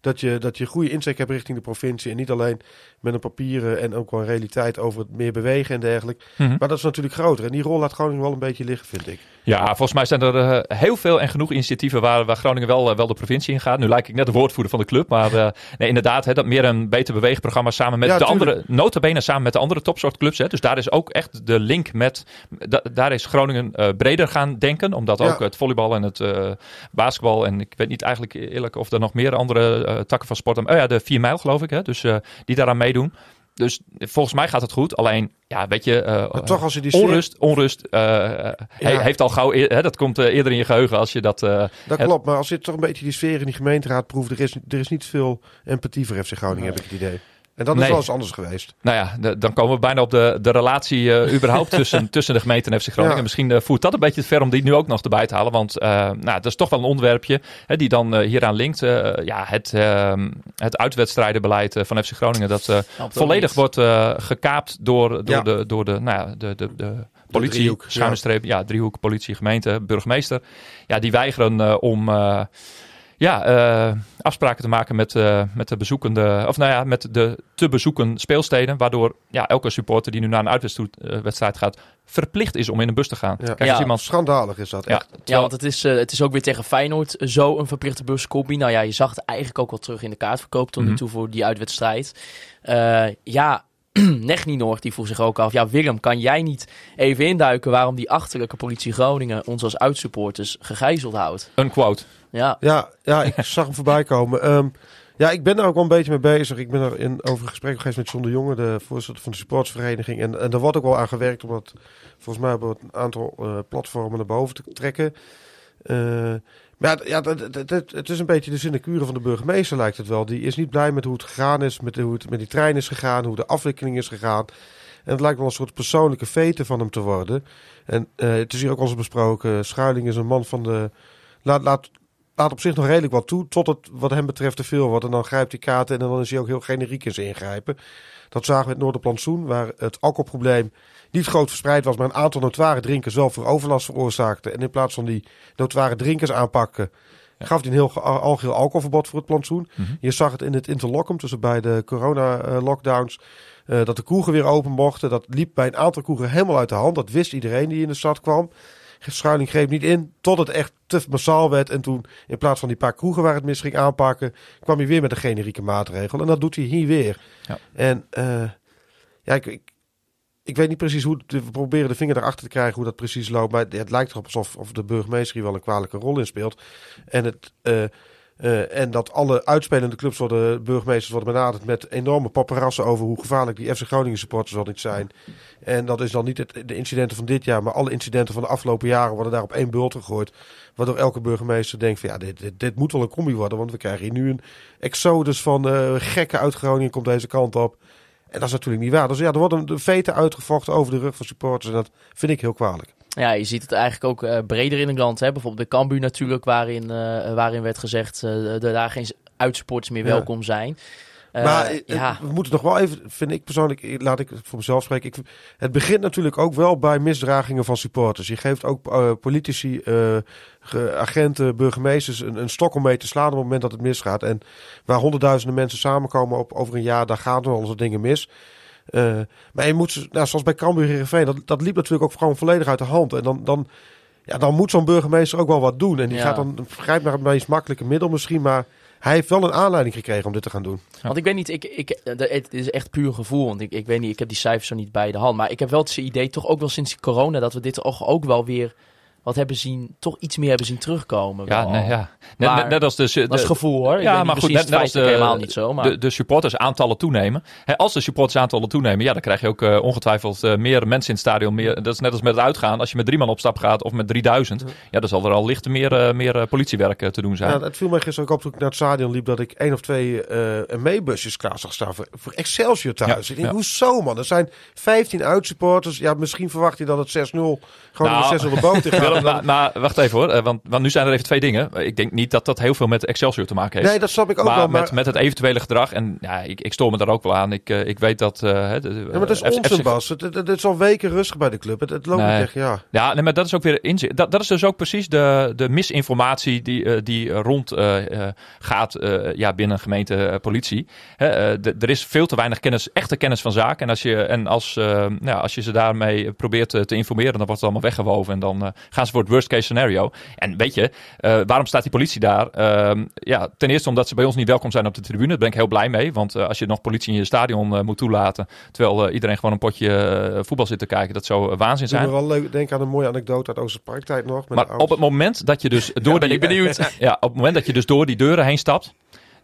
dat je, dat je goede insteek hebt richting de provincie. En niet alleen met een papieren en ook wel een realiteit over het meer bewegen en dergelijke. Mhm. Maar dat is natuurlijk groter. En die rol laat Groningen wel een beetje liggen, vind ik. Ja, volgens mij zijn er eh, heel veel en genoeg initiatieven waar, waar Groningen wel, eh, wel de provincie in gaat. Nu lijk ik net de woordvoerder van de club. Maar eh, nee, inderdaad, hè, dat meer een beter beweegprogramma samen met Ja, de tuurlijk. andere, notabene samen met de andere topsoortclubs. Hè. Dus daar is ook echt de link met, da- daar is Groningen breder gaan denken. Omdat Ja. ook het volleybal en het basketbal en ik weet niet eigenlijk eerlijk of er nog meer andere takken van sport. Oh ja, de 4 mijl geloof ik, hè. Dus eh, die daaraan meedoen. Dus volgens mij gaat het goed. Alleen, ja, weet je, eh, toch als je die onrust, onrust eh, he- heeft al gauw, hè, dat komt eh, eerder in je geheugen als je dat... eh, Dat klopt. Maar als je toch een beetje die sfeer in die gemeenteraad proeft, er is, er is niet veel empathie voor FC Groningen, heb ik het idee. En dat is Nee. wel eens anders geweest. Nou ja, de- dan komen we bijna op de, de relatie eh, überhaupt <laughs> tussen, tussen de gemeente en FC Groningen. Ja. Misschien eh, voert dat een beetje te ver om die nu ook nog erbij te halen. Want eh, nou, dat is toch wel een onderwerpje hè, die dan hieraan linkt. Eh, ja, het, ehm, het uitwedstrijdenbeleid van FC Groningen dat eh, ook volledig wordt eh, gekaapt door, door, Ja. de, door de, nou ja, de, de, de politie, driehoek, schuine ja. streep, ja, driehoek, politie, gemeente, burgemeester. Ja, die weigeren eh, om... eh, ja, eh, afspraken te maken met, eh, met de bezoekende, of nou ja, met de te bezoeken speelsteden. Waardoor ja, elke supporter die nu naar een uitwedstrijd gaat, verplicht is om in een bus te gaan. Ja. Kijk, Ja. iemand. Schandalig is dat. Ja, echt. Ja, want het is, eh, het is ook weer tegen Feyenoord zo een verplichte buscombi. Nou ja, je zag het eigenlijk ook wel terug in de kaartverkoop tot nu Mhm. toe voor die uitwedstrijd. Eh, ja, <clears throat> Negninor die vroeg zich ook af. Ja, Willem, kan jij niet even induiken waarom die achterlijke politie Groningen ons als uitsupporters gegijzeld houdt? Een quote. Ja, Ja, ja, ik <laughs> zag hem voorbij komen. Ehm, ja, ik ben daar ook wel een beetje mee bezig. Ik ben er in, over een gesprek geweest met John de Jonge, de voorzitter van de supportsvereniging. En, en daar wordt ook wel aan gewerkt om dat volgens mij op een aantal eh, platformen naar boven te trekken. Eh, maar ja, ja het, is een beetje de sinecure van de burgemeester, lijkt het wel. Die is niet blij met hoe het gegaan is, met hoe het met die trein is gegaan, hoe de afwikkeling is gegaan. En het lijkt wel een soort persoonlijke vete van hem te worden. En eh, het is hier ook al eens besproken. Schuiling is een man van de. Laat, laat, laat op zich nog redelijk wat toe. Tot het wat hem betreft te veel wordt. En dan grijpt hij kaarten en dan is hij ook heel generiek in zijn ingrijpen. Dat zagen we in het Noorderplantsoen, waar het alcoholprobleem niet groot verspreid was, maar een aantal notoire drinkers wel voor overlast veroorzaakte. En in plaats van die notoire drinkers aanpakken, gaf hij een heel ge- algeheel alcoholverbod voor het plantsoen. Mhm. Je zag het in het interlockum tussen bij de corona-lockdowns. eh, dat de kroegen weer open mochten. Dat liep bij een aantal kroegen helemaal uit de hand. Dat wist iedereen die in de stad kwam. Schuiling greep niet in tot het echt te massaal werd. En toen, in plaats van die paar kroegen waar het mis ging aanpakken, kwam hij weer met een generieke maatregel. En dat doet hij hier weer. Ja. En eh, ja, ik, ik, ik weet niet precies hoe. We proberen de vinger erachter te krijgen hoe dat precies loopt. Maar het lijkt erop alsof of de burgemeester hier wel een kwalijke rol in speelt. En, het, eh, eh, en dat alle uitspelende clubs worden, burgemeesters worden benaderd met enorme paparazzen over hoe gevaarlijk die FC Groningen supporters wel niet zijn. En dat is dan niet het, de incidenten van dit jaar, maar alle incidenten van de afgelopen jaren worden daar op één bult gegooid. Waardoor elke burgemeester denkt van ja, dit, dit, dit moet wel een combi worden. Want we krijgen hier nu een exodus van eh, gekken uit Groningen komt deze kant op. En dat is natuurlijk niet waar. Dus ja, er wordt een de veten uitgevochten over de rug van supporters. En dat vind ik heel kwalijk. Ja, je ziet het eigenlijk ook eh, breder in het land. Hè? Bijvoorbeeld de Cambuur natuurlijk, waarin, eh, waarin werd gezegd eh, dat daar geen uitsupporters meer welkom zijn. Maar eh, ja, we moeten nog wel even, vind ik persoonlijk, eh, laat ik voor mezelf spreken. Ik, het begint natuurlijk ook wel bij misdragingen van supporters. Je geeft ook eh, politici, eh, ge- agenten, burgemeesters een, een stok om mee te slaan op het moment dat het misgaat. En waar honderdduizenden mensen samenkomen op, over een jaar, daar gaan er al dingen mis. Eh, maar je moet, nou, zoals bij Cambuur Heerenveen, dat, dat liep natuurlijk ook gewoon volledig uit de hand. En dan, dan, ja, dan moet zo'n burgemeester ook wel wat doen. En die Ja. gaat dan, grijpt naar het meest makkelijke middel misschien, maar hij heeft wel een aanleiding gekregen om dit te gaan doen. Want ik weet niet, ik, ik, het is echt puur gevoel. Want ik, ik weet niet, ik heb die cijfers zo niet bij de hand. Maar ik heb wel het idee, toch ook wel sinds corona, dat we dit toch ook wel weer wat hebben zien, toch iets meer hebben zien terugkomen. Ja, nee, ja. Net, Maar net, net als de, de, Dat is gevoel hoor. Ik Ja, maar goed, net, als de, feitelijk helemaal niet zo. Maar... de, de supportersaantallen toenemen. Hè, als de supportersaantallen toenemen, ja, dan krijg je ook eh, ongetwijfeld eh, meer mensen in het stadion. Meer, dat is net als met het uitgaan. Als je met drie man op stap gaat of met 3000, ja, dan zal er al licht meer, eh, meer politiewerk te doen zijn. Ja, het viel mij gisteren ook op toen ik naar het stadion liep dat ik één of twee eh meebusjes klaar zag staan voor, voor Excelsior thuis. Ja, ik denk, ja. hoezo man? Er zijn 15 uitsupporters. Ja, misschien verwacht je dat het 6-0 gewoon Nou, met 6-0 de boot in <laughs> gaat. Maar, maar wacht even hoor, eh, want, want nu zijn er even twee dingen. Ik denk niet dat dat heel veel met Excelsior te maken heeft. Nee, dat snap ik ook maar, wel. Maar, met, met het eventuele gedrag, en ja, ik, ik stoor me daar ook wel aan. Ik, eh, ik weet dat... de- ja, maar het is onzin, Bas. Het, het, is al weken rustig bij de club. Het, het loopt Nee. niet echt, ja. Ja, nee, maar dat is ook weer inzicht. Dat, dat is dus ook precies de, de misinformatie die, eh, die rond gaat ja, binnen gemeente politie. Hè, de- er is veel te weinig kennis, echte kennis van zaken. En als je, en als, nou, als je ze daarmee probeert te informeren, dan wordt het allemaal weggewoven. En dan gaan ze voor het worst case scenario. En weet je, eh, waarom staat die politie daar? Ehm, ja, ten eerste omdat ze bij ons niet welkom zijn op de tribune. Daar ben ik heel blij mee. Want eh, als je nog politie in je stadion eh, moet toelaten, terwijl eh, iedereen gewoon een potje voetbal zit te kijken, dat zou waanzin Ik moet zijn. wel leuk denken aan een mooie anekdote uit Oosterparktijd nog. Met Maar op het moment dat je dus door ben die, ik benieuwd. <laughs> Ja, op het moment dat je dus door die deuren heen stapt,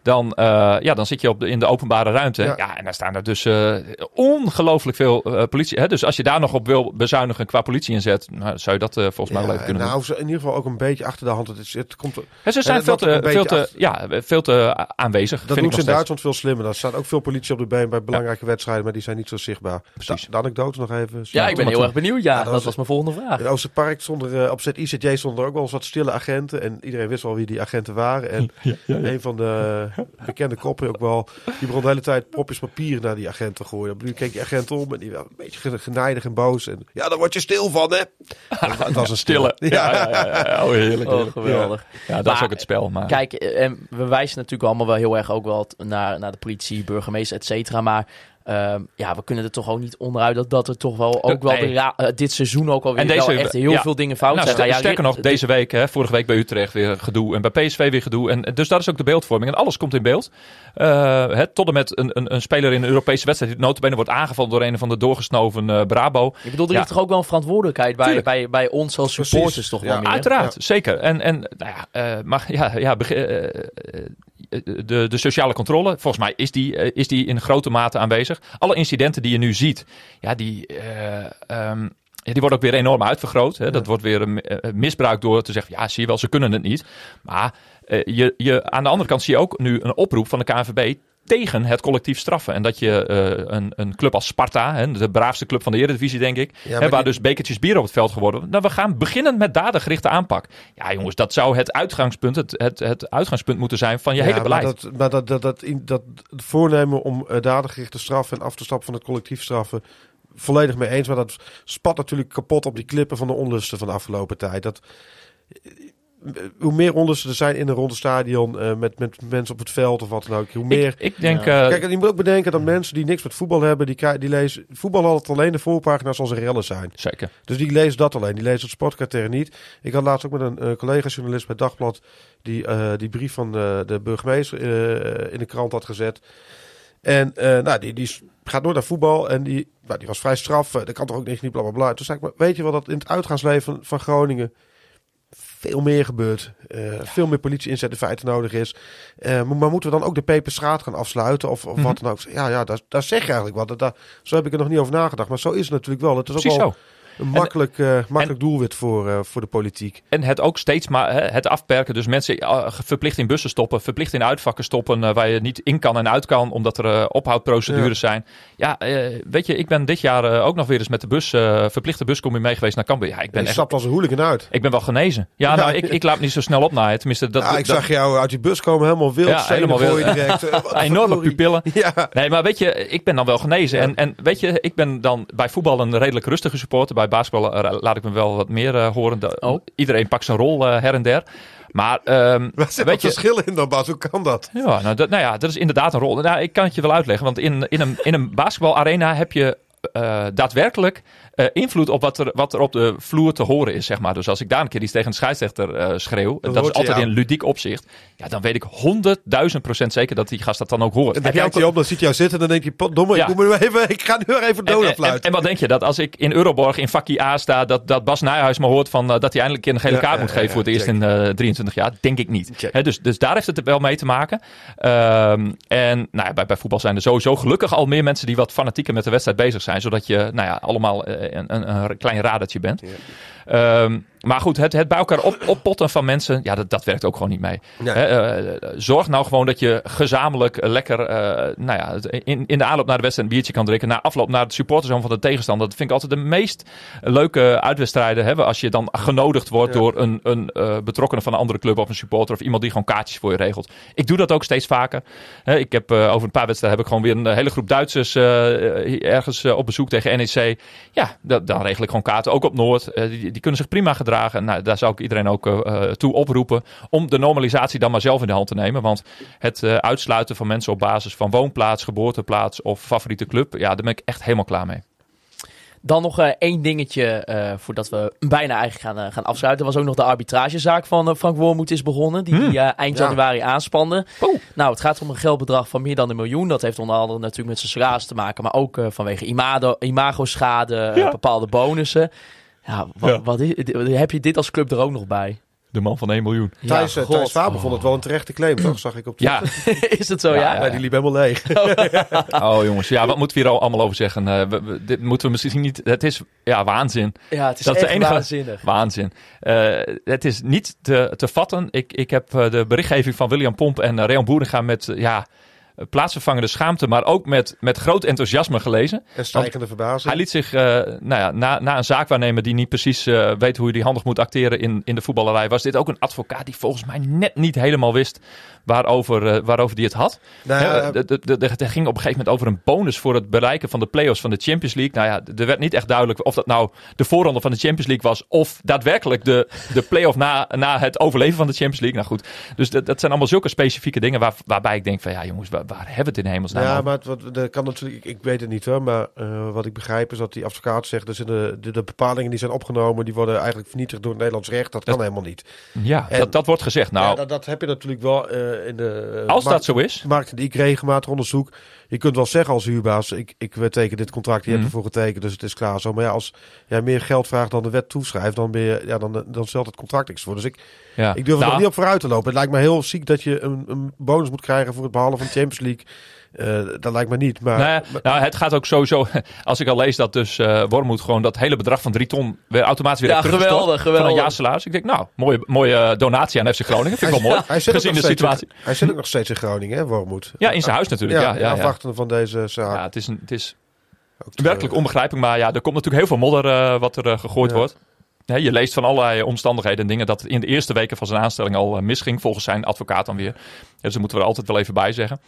dan, eh, ja, dan zit je op de, in de openbare ruimte. Ja. Ja. en daar staan er dus eh, ongelooflijk veel eh, politie. Hè? Dus als je daar nog op wil bezuinigen qua politie inzet, nou, zou je dat eh, volgens mij wel Ja, even kunnen nou, doen. in ieder geval ook een beetje achter de hand. Het, is, het komt, Hè, ze zijn veel te, een veel, beetje te, achter- ja, veel te aanwezig. dat vind doen ik ze in. Duitsland veel slimmer. Daar staat ook veel politie op de been bij belangrijke wedstrijden, maar die zijn niet zo zichtbaar. Precies. De, de anekdote nog even. ja, ik ben heel erg benieuwd. Ja, dat dat, was- was mijn volgende vraag. In Oosterpark stonden er, op ZICJ stonden er ook wel eens wat stille agenten. En iedereen wist wel wie die agenten waren. En <laughs> een van de <laughs> bekende koppen ook wel, die begon de hele tijd propjes papier naar die agent te gooien. Nu keek die agent om en die was een beetje ge- genijdig en boos. En ja, daar word je stil van, hè? <laughs> Het was een Stille. Ja, ja, ja, ja. Oh, heerlijk. Oh, heerlijk. geweldig. Ja, dat Maar- is ook het spel. Maar... Kijk, eh, en we wijzen natuurlijk allemaal wel heel erg ook wel naar, naar de politie, burgemeester, et cetera. Maar ehm, ja, we kunnen er toch ook niet onderuit dat, dat er toch wel ook wel Nee. de ra- eh, dit seizoen ook alweer deze- wel echt heel ja. veel dingen fout Nou, zijn. Nou ja, sterker nog, deze week, hè, vorige week bij Utrecht weer gedoe. En bij PSV weer gedoe. En, dus dat is ook de beeldvorming. En alles komt in beeld. Eh, hè, tot en met een, een, een speler in een Europese wedstrijd. Die notabene wordt aangevallen door een van de doorgesnoven eh, Brabo. Ik bedoel, er Ja. ligt toch ook wel een verantwoordelijkheid bij, Tuurlijk. bij, bij ons als Precies. supporters toch wel Ja, meer. Uiteraard, zeker. En, en nou ja, eh, maar ja, ja eh, eh, de, de sociale controle, volgens mij is die, eh, is die in grote mate aanwezig. Alle incidenten die je nu ziet, ja, die, eh, ehm, ja, die worden ook weer enorm uitvergroot. Hè. Dat wordt weer een eh, misbruik door te zeggen, ja, zie je wel, ze kunnen het niet. Maar eh, je, je, aan de andere kant zie je ook nu een oproep van de KNVB tegen het collectief straffen. En dat je eh, een, een club als Sparta, hè, de braafste club van de Eredivisie, denk ik, hè, waar die- dus bekertjes bier op het veld geworden. Nou, we gaan beginnen met dadengerichte aanpak. Ja, jongens, dat zou het uitgangspunt, het, het, het uitgangspunt moeten zijn van je Ja, hele beleid. Maar, dat, maar dat, dat, dat, in- dat het voornemen om uh, dadengericht te straffen en af te stappen van het collectief straffen, volledig mee eens. Maar dat spat natuurlijk kapot op die klippen van de onlusten van de afgelopen tijd. Dat, hoe meer rondes er zijn in een ronde stadion eh, met, met mensen op het veld of wat dan ook, hoe meer... Ik, ik denk... eh, Kijk, en je moet ook bedenken dat mensen die niks met voetbal hebben, die, die lezen... Voetbal had alleen de voorpagina's als er rellen zijn. zeker. Dus die lezen dat alleen. Die lezen het sportkatern niet. Ik had laatst ook met een eh, collega-journalist bij Dagblad... die eh, die brief van de burgemeester eh, in de krant had gezet. En eh, nou, die, die gaat nooit naar voetbal. En die, nou, die was vrij straf. Dat kan toch ook niet, niet bla bla bla. Toen zei ik, maar weet je wel dat in het uitgaansleven van Groningen... veel meer gebeurt. Eh, Veel meer politie inzet in feite nodig is. Eh, maar, moeten we dan ook de Peperstraat gaan afsluiten? Of, of wat dan ook? Ja, ja daar, daar zeg je eigenlijk wat. Dat, daar, zo heb ik er nog niet over nagedacht. Maar zo is het natuurlijk wel. Het is ook wel zo. Een makkelijk, eh, makkelijk doelwit voor, eh, voor de politiek. En het ook steeds maar het afperken. Dus mensen eh, verplicht in bussen stoppen, verplicht in uitvakken stoppen waar je niet in kan en uit kan, omdat er ophoudprocedures zijn. Ja, weet je, ik ben dit jaar ook nog weer eens met de bus, verplichte buscombi mee geweest naar Cambuur. Ja, ik En ben je echt, stapt als een hooligan uit. ik ben wel genezen. Ja, Ja. nou, ik, ik laat me niet zo snel opnaaien. Tenminste, dat, ja, ik dat- zag jou uit die bus komen, helemaal wild. Ja, helemaal wild. direct. <laughs> Enorme pupillen. Ja, Nee, maar weet je, ik ben dan wel genezen. En, en weet je, ik ben dan bij voetbal een redelijk rustige supporter. Bij basketbal eh, laat ik me wel wat meer eh, horen. De- Oh. Iedereen pakt zijn rol eh, her en der. Maar ehm, waar zit weet dat je, verschil in dan, Bas? Hoe kan dat? Ja, nou, dat, nou ja, dat is inderdaad een rol. Nou, ik kan het je wel uitleggen, want in, in, een, in een basketbalarena heb je eh, daadwerkelijk eh, invloed op wat er, wat er op de vloer te horen is, zeg maar. Dus als ik daar een keer iets tegen een scheidsrechter eh, schreeuw, dat is je, altijd in ludiek opzicht, ja, dan weet ik honderdduizend procent zeker dat die gast dat dan ook hoort. En dan kijkt hij op, dan ziet hij jou zitten en dan denkt hij, domme, Ja. ik, moet even, ik ga nu even en, dood en, en, en wat denk je, dat als ik in Euroborg in vakkie A sta, dat, dat Bas Nijhuis me hoort van, dat hij eindelijk een gele Ja, kaart moet geven voor het eerst in eh, 23 jaar? Denk ik niet. Dus, dus daar heeft het wel mee te maken. Ehm, en nou ja, bij, bij voetbal zijn er sowieso gelukkig al meer mensen die wat fanatieker met de wedstrijd bezig zijn, zodat je nou ja, allemaal eh, een, een, een klein radertje bent. Ehm, maar goed, het, het bij elkaar op, oppotten van mensen, ja, dat, dat werkt ook gewoon niet mee. Nee. Eh, zorg nou gewoon dat je gezamenlijk lekker eh, nou ja, in, in de aanloop naar de wedstrijd een biertje kan drinken. Na afloop naar het supporterzone van de tegenstander. Dat vind ik altijd de meest leuke uitwedstrijden hebben. Als je dan genodigd wordt Ja. door een, een eh, betrokkene van een andere club of een supporter. Of iemand die gewoon kaartjes voor je regelt. Ik doe dat ook steeds vaker. Ik heb over een paar wedstrijden heb ik gewoon weer een hele groep Duitsers ergens op bezoek tegen NEC. Ja, da- dan regel ik gewoon kaarten. Ook op Noord. Die, die kunnen zich prima gedragen. Nou, daar zou ik iedereen ook eh, eh, toe oproepen. Om de normalisatie dan maar zelf in de hand te nemen. Want het eh, uitsluiten van mensen op basis van woonplaats, geboorteplaats of favoriete club. Ja, daar ben ik echt helemaal klaar mee. Dan nog eh, één dingetje eh, voordat we bijna eigenlijk gaan, gaan afsluiten. Er was ook nog de arbitragezaak van Frank Wormoed is begonnen. Die die, eh, eind Ja. januari aanspande. Oeh. Nou, het gaat om een geldbedrag van meer dan een miljoen. Dat heeft onder andere natuurlijk met zijn salaris te maken. Maar ook eh, vanwege imago-schade, eh, Ja. bepaalde bonussen. Ja, wat, Ja. Wat is, heb je dit als club er ook nog bij? De man van 1 miljoen. Thijs, ja, eh, Thijs God. Faber vond het wel een terechte claim, toch? Zag ik op Ja, Twitter. <laughs> is het zo, ja? Ja, Ja, die liep helemaal leeg. <laughs> <laughs> oh jongens. Ja, wat moeten we hier al allemaal over zeggen? Eh, we- we- dit moeten we misschien niet... Het is ja, waanzin. Ja, het is Dat is de echt enige- waanzinnig. Waanzin. Eh, het is niet te, te vatten. Ik, ik heb de berichtgeving van William Pomp en uh, Reon Boeringa met ja, plaatsvervangende schaamte, maar ook met, met groot enthousiasme gelezen. En stijgende verbazing. Hij liet zich, eh, nou ja, na, na een zaakwaarnemer die niet precies eh, weet hoe hij die handig moet acteren in, in de voetballerij, was dit ook een advocaat die volgens mij net niet helemaal wist waarover, eh, waarover die het had. Nou Het ging op een gegeven moment over een bonus voor het bereiken van de play-offs van de Champions League. Nou ja, er werd niet echt duidelijk of dat nou de voorronde van de Champions League was. Of daadwerkelijk de, de play-off na, na het overleven van de Champions League. Nou goed, dus dat, dat zijn allemaal zulke specifieke dingen waar, waarbij ik denk van ja jongens, waar, waar hebben we het in hemelsnaam ja, maar het, wat, er kan natuurlijk, ik, ik weet het niet hoor, maar eh, wat ik begrijp is dat die advocaat zegt, dus de, de, de bepalingen die zijn opgenomen, die worden eigenlijk vernietigd door het Nederlands recht. Dat, kan helemaal niet. Ja, En- dat, dat wordt gezegd. Nou, ja, dat, dat heb je natuurlijk wel eh, in de... als dat zo is, Markt die ik regelmatig onderzoek. Je kunt wel zeggen als huurbaas, ik, ik teken dit contract, je hebt Mhm. ervoor getekend, dus het is klaar zo. Maar ja, als jij meer geld vraagt dan de wet toeschrijft, dan, ben je, ja, dan, dan stelt het contract niks voor. Dus ik, ja. ik durf er Nou, nog niet op vooruit te lopen. Het lijkt me heel ziek dat je een, een bonus moet krijgen voor het behalen van de Champions League. Eh, dat lijkt me niet. Maar, Nou, ja, maar- nou, het gaat ook sowieso. <laughs> Als ik al lees dat dus eh Wormoed gewoon dat hele bedrag van drie ton weer automatisch weer Ja, heeft teruggestort geweldig, van een geweldig. jaarsalaris. Ik denk, nou, mooie, mooie eh, donatie aan FC Groningen. Vind ik wel mooi. hij zit ook gezien nog de steeds situatie. In, hij zit ook nog steeds in Groningen, hè, Wormoed. Ja, in zijn huis natuurlijk. Ja, ja, ja. afwachten van deze zaak. Ja, het is, een, het is werkelijk onbegrijpelijk. Maar ja, er komt natuurlijk heel veel modder wat er gegooid Ja. wordt. Hè, je leest van allerlei omstandigheden en dingen dat het in de eerste weken van zijn aanstelling al misging. Volgens zijn advocaat dan weer. Ja, dus dat moeten we er altijd wel even bij zeggen.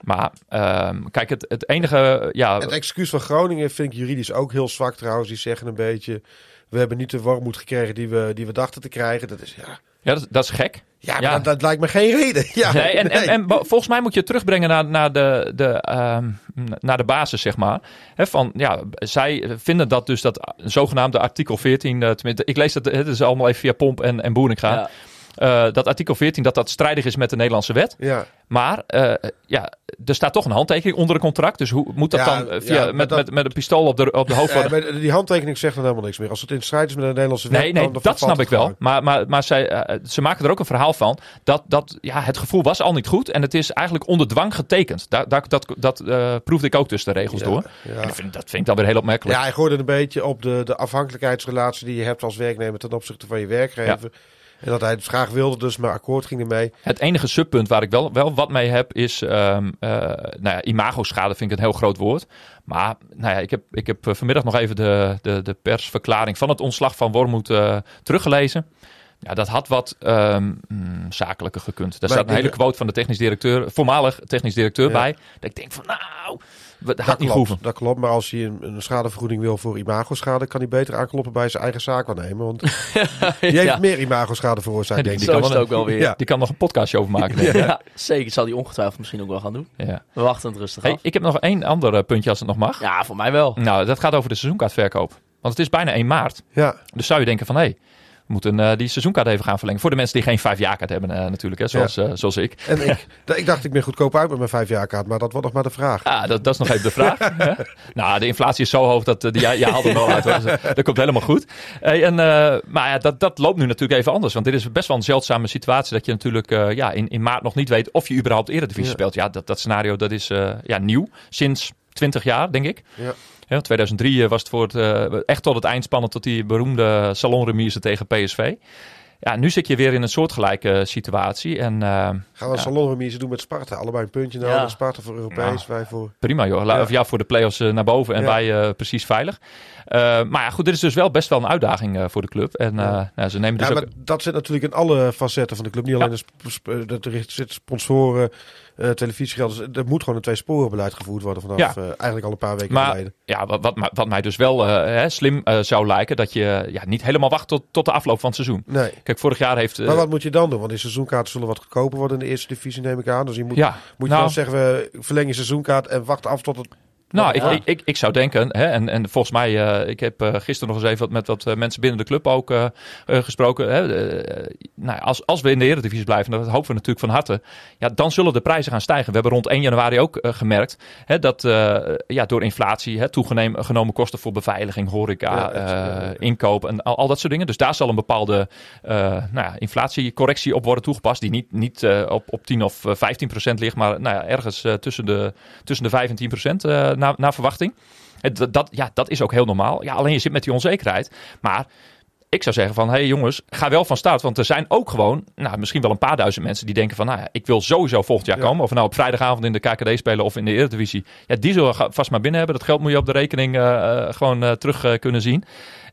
Maar ehm, kijk, het, het enige... Ja, Het excuus van Groningen vind ik juridisch ook heel zwak trouwens. Die zeggen een beetje, we hebben niet de warmoed gekregen die we, die we dachten te krijgen. Dat is ja, Ja, dat, dat is gek. Ja, maar Ja. Dat, dat lijkt me geen reden. Ja, Nee, en, en, nee. en volgens mij moet je het terugbrengen naar, naar, de, de, ehm, naar de basis, zeg maar. Hè, van, ja, zij vinden dat dus dat zogenaamde artikel 14, eh, tenminste, ik lees dat, het is allemaal even via Pomp en, en Boeringa. Ja. Eh, dat artikel 14, dat dat strijdig is met de Nederlandse wet. ja. Maar eh, ja, er staat toch een handtekening onder een contract. Dus hoe moet dat Ja, dan eh, via, ja, met, dat- met, met een pistool op de, op de hoofd worden? die handtekening zegt dan helemaal niks meer. Als het in strijd is met de Nederlandse wet... Nee, nee, dat snap ik wel. Maar, maar, maar zij, ze maken er ook een verhaal van dat, dat ja, het gevoel was al niet goed. En het is eigenlijk onder dwang getekend. Daar, daar, dat dat proefde ik ook tussen de regels door. En dat, vind, dat vind ik dan weer heel opmerkelijk. Ja, hij gooide een beetje op de, de afhankelijkheidsrelatie die je hebt als werknemer ten opzichte van je werkgever. En dat hij het graag wilde, dus maar akkoord ging ermee. Het enige subpunt waar ik wel, wel wat mee heb is... ehm eh nou ja, imago-schade vind ik een heel groot woord. Maar nou ja, ik, heb, ik heb eh, vanmiddag nog even de, de, de persverklaring van het ontslag van Wormoed eh, teruggelezen. Ja, dat had wat mm, zakelijker gekund. Daar Maar staat een hele quote van de technisch directeur, voormalig technisch directeur Ja. bij. Dat ik denk van nou, dat niet klopt, hoeven. dat klopt, maar als hij een, een schadevergoeding wil voor imagoschade, kan hij beter aankloppen bij zijn eigen zaakwaarnemer. Want <laughs> die heeft Ja. meer imagoschade veroorzaakt, Ja, denk die ik. Zo kan is wel het ook wel weer. Ja. Die kan nog een podcastje over maken. Ja, zeker. Zal die ongetwijfeld misschien ook wel gaan doen. Ja. We wachten het rustig Hey, af. ik heb nog één ander eh, puntje als het nog mag. Ja, voor mij wel. Nou, dat gaat over de seizoenkaartverkoop. Want het is bijna 1 maart. Ja, Dus zou je denken van, hé, hey, moeten eh, die seizoenkaart even gaan verlengen. Voor de mensen die geen vijfjaarkaart hebben eh, natuurlijk, hè, zoals, eh, zoals ik. en ik, <laughs> ik dacht ik ben goedkoop uit met mijn vijfjaarkaart, maar dat wordt nog maar de vraag. Ja, dat, dat is nog even de vraag. <laughs> hè. nou, de inflatie is zo hoog dat die, haalt hem wel uit. Dus, dat komt helemaal goed. Hey, en, maar ja, dat, dat loopt nu natuurlijk even anders. Want dit is best wel een zeldzame situatie. Dat je natuurlijk ja, in, in maart nog niet weet of je überhaupt Eredivisie Ja. speelt. Ja, dat, dat scenario dat is ja, nieuw. Sinds 20 jaar, denk ik. Ja. Ja, 2003 eh, was het voor het, eh, echt tot het eind spannend tot die beroemde salonremise tegen PSV. Ja, nu zit je weer in een soortgelijke situatie. En eh, Gaan we een Ja. salonremise doen met Sparta. Allebei een puntje nodig. Ja. Sparta voor Europees, wij voor... prima joh. La- Ja. Of ja, voor de play-offs eh, naar boven en Ja. wij eh, precies veilig. Eh, maar ja, goed, dit is dus wel best wel een uitdaging eh, voor de club. En eh, Ja. nou, ze nemen dus Ja, ook... maar dat zit natuurlijk in alle facetten van de club. Niet alleen de sp- sp- dat er zitten sponsoren, eh televisiegeld. Dus er moet gewoon een twee-sporenbeleid gevoerd worden vanaf Ja. eh, eigenlijk al een paar weken Maar geleden. ja, wat, wat, mij- wat mij dus wel eh, hè, slim eh, zou lijken, dat je ja, niet helemaal wacht tot, tot de afloop van het seizoen. Nee. Kijk, vorig jaar heeft... eh, Maar wat moet je dan doen? Want die seizoenkaarten zullen wat goedkoper worden in de eerste divisie, neem ik aan. Dus je moet, ja, moet je nou, dan zeggen, we verlengen je seizoenkaart en wachten af tot het... Nou, ik, Ja. ik, ik, ik zou denken, hè, en, en volgens mij, eh, ik heb eh, gisteren nog eens even wat, met wat eh, mensen binnen de club ook gesproken. Hè, nou, als, als we in de Eredivisie blijven, en dat hopen we natuurlijk van harte, ja, dan zullen de prijzen gaan stijgen. We hebben rond 1 januari ook gemerkt hè, dat ja, door inflatie, hè, toegenomen genomen kosten voor beveiliging, horeca, Ja, inkoop en al, al dat soort dingen. Dus daar zal een bepaalde nou inflatiecorrectie op worden toegepast, die niet, niet op, op 10 of eh, 15 procent ligt, maar nou ja, ergens tussen, de, tussen de 5 en 10 procent naar, naar verwachting. Het- Dat, dat, ja, dat is ook heel normaal. Ja, alleen je zit met die onzekerheid. Maar ik zou zeggen van, hé hey jongens, ga wel van start. Want er zijn ook gewoon, nou, misschien wel een paar duizend mensen die denken van, nou ja, ik wil sowieso volgend jaar Ja. komen. Of nou op vrijdagavond in de KKD spelen of in de Eredivisie. Ja, die zullen vast maar binnen hebben. Dat geld moet je op de rekening eh, eh, gewoon eh, terug kunnen zien.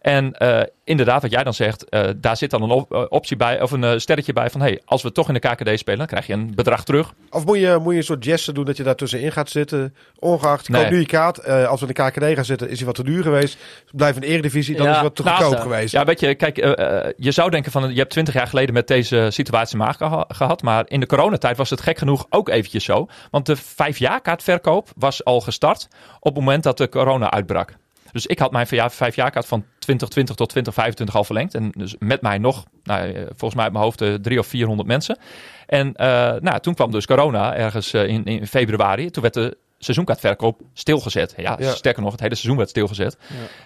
En eh, inderdaad, wat jij dan zegt, eh, daar zit dan een op- eh, optie bij, of een sterretje bij van, hé, hey, als we toch in de KKD spelen, dan krijg je een bedrag terug. Of moet je, moet je een soort geste doen dat je daar tussenin gaat zitten? Ongeacht, Nee. nu je kaart. Als we in de KKD gaan zitten, is hij wat te duur geweest. Blijf in de Eredivisie, dan Ja, is hij wat te goedkoop geweest. Ja, weet je, kijk, je zou denken van, je hebt twintig jaar geleden met deze situatie geha- gehad, maar in de coronatijd was het gek genoeg ook eventjes zo. Want de vijfjaarkaartverkoop was al gestart op het moment dat de corona uitbrak. Dus ik had mijn vijfjaarkaart van 2020 tot 2025 al verlengd. En dus met mij nog, nou, eh, volgens mij uit mijn hoofd, eh, drie of 400 mensen. En eh, nou, toen kwam dus corona ergens in, in februari. Toen werd de seizoenkaartverkoop stilgezet. Ja, Ja. sterker nog, het hele seizoen werd stilgezet.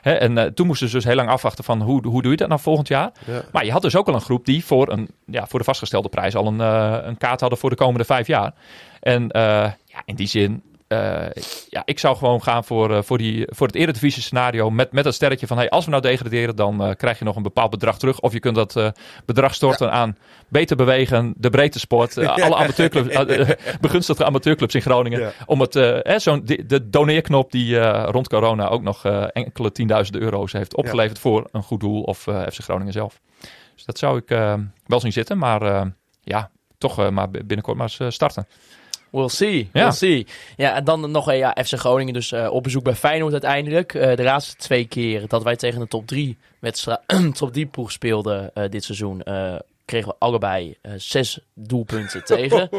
Hè, en toen moesten ze dus heel lang afwachten van hoe, hoe doe je dat nou volgend jaar. Ja. Maar je had dus ook al een groep die voor, een, ja, voor de vastgestelde prijs al een, een kaart hadden voor de komende vijf jaar. En ja, in die zin, eh, ja, ik zou gewoon gaan voor, eh, voor, die, voor het eredivisie scenario met, met dat sterretje van hey, als we nou degraderen, dan eh, krijg je nog een bepaald bedrag terug. Of je kunt dat bedrag storten aan beter bewegen, de breedte sport, <laughs> alle amateurclubs, begunstigde amateurcr Groningen. Ja. Om het, eh, zo'n, de, de doneerknop die rond corona ook nog enkele tienduizenden euro's heeft opgeleverd voor een goed doel of FC Groningen zelf. Dus dat zou ik wel zien zitten, maar ja, toch maar binnenkort maar eens starten. We'll see, Ja. we'll see. Ja, en dan nog een ja, FC Groningen dus eh, op bezoek bij Feyenoord uiteindelijk. Eh, de laatste twee keer dat wij tegen de top 3 wedstrijd, <clears throat> top 3 ploeg speelden eh, dit seizoen, eh, kregen we allebei eh, zes doelpunten <laughs> tegen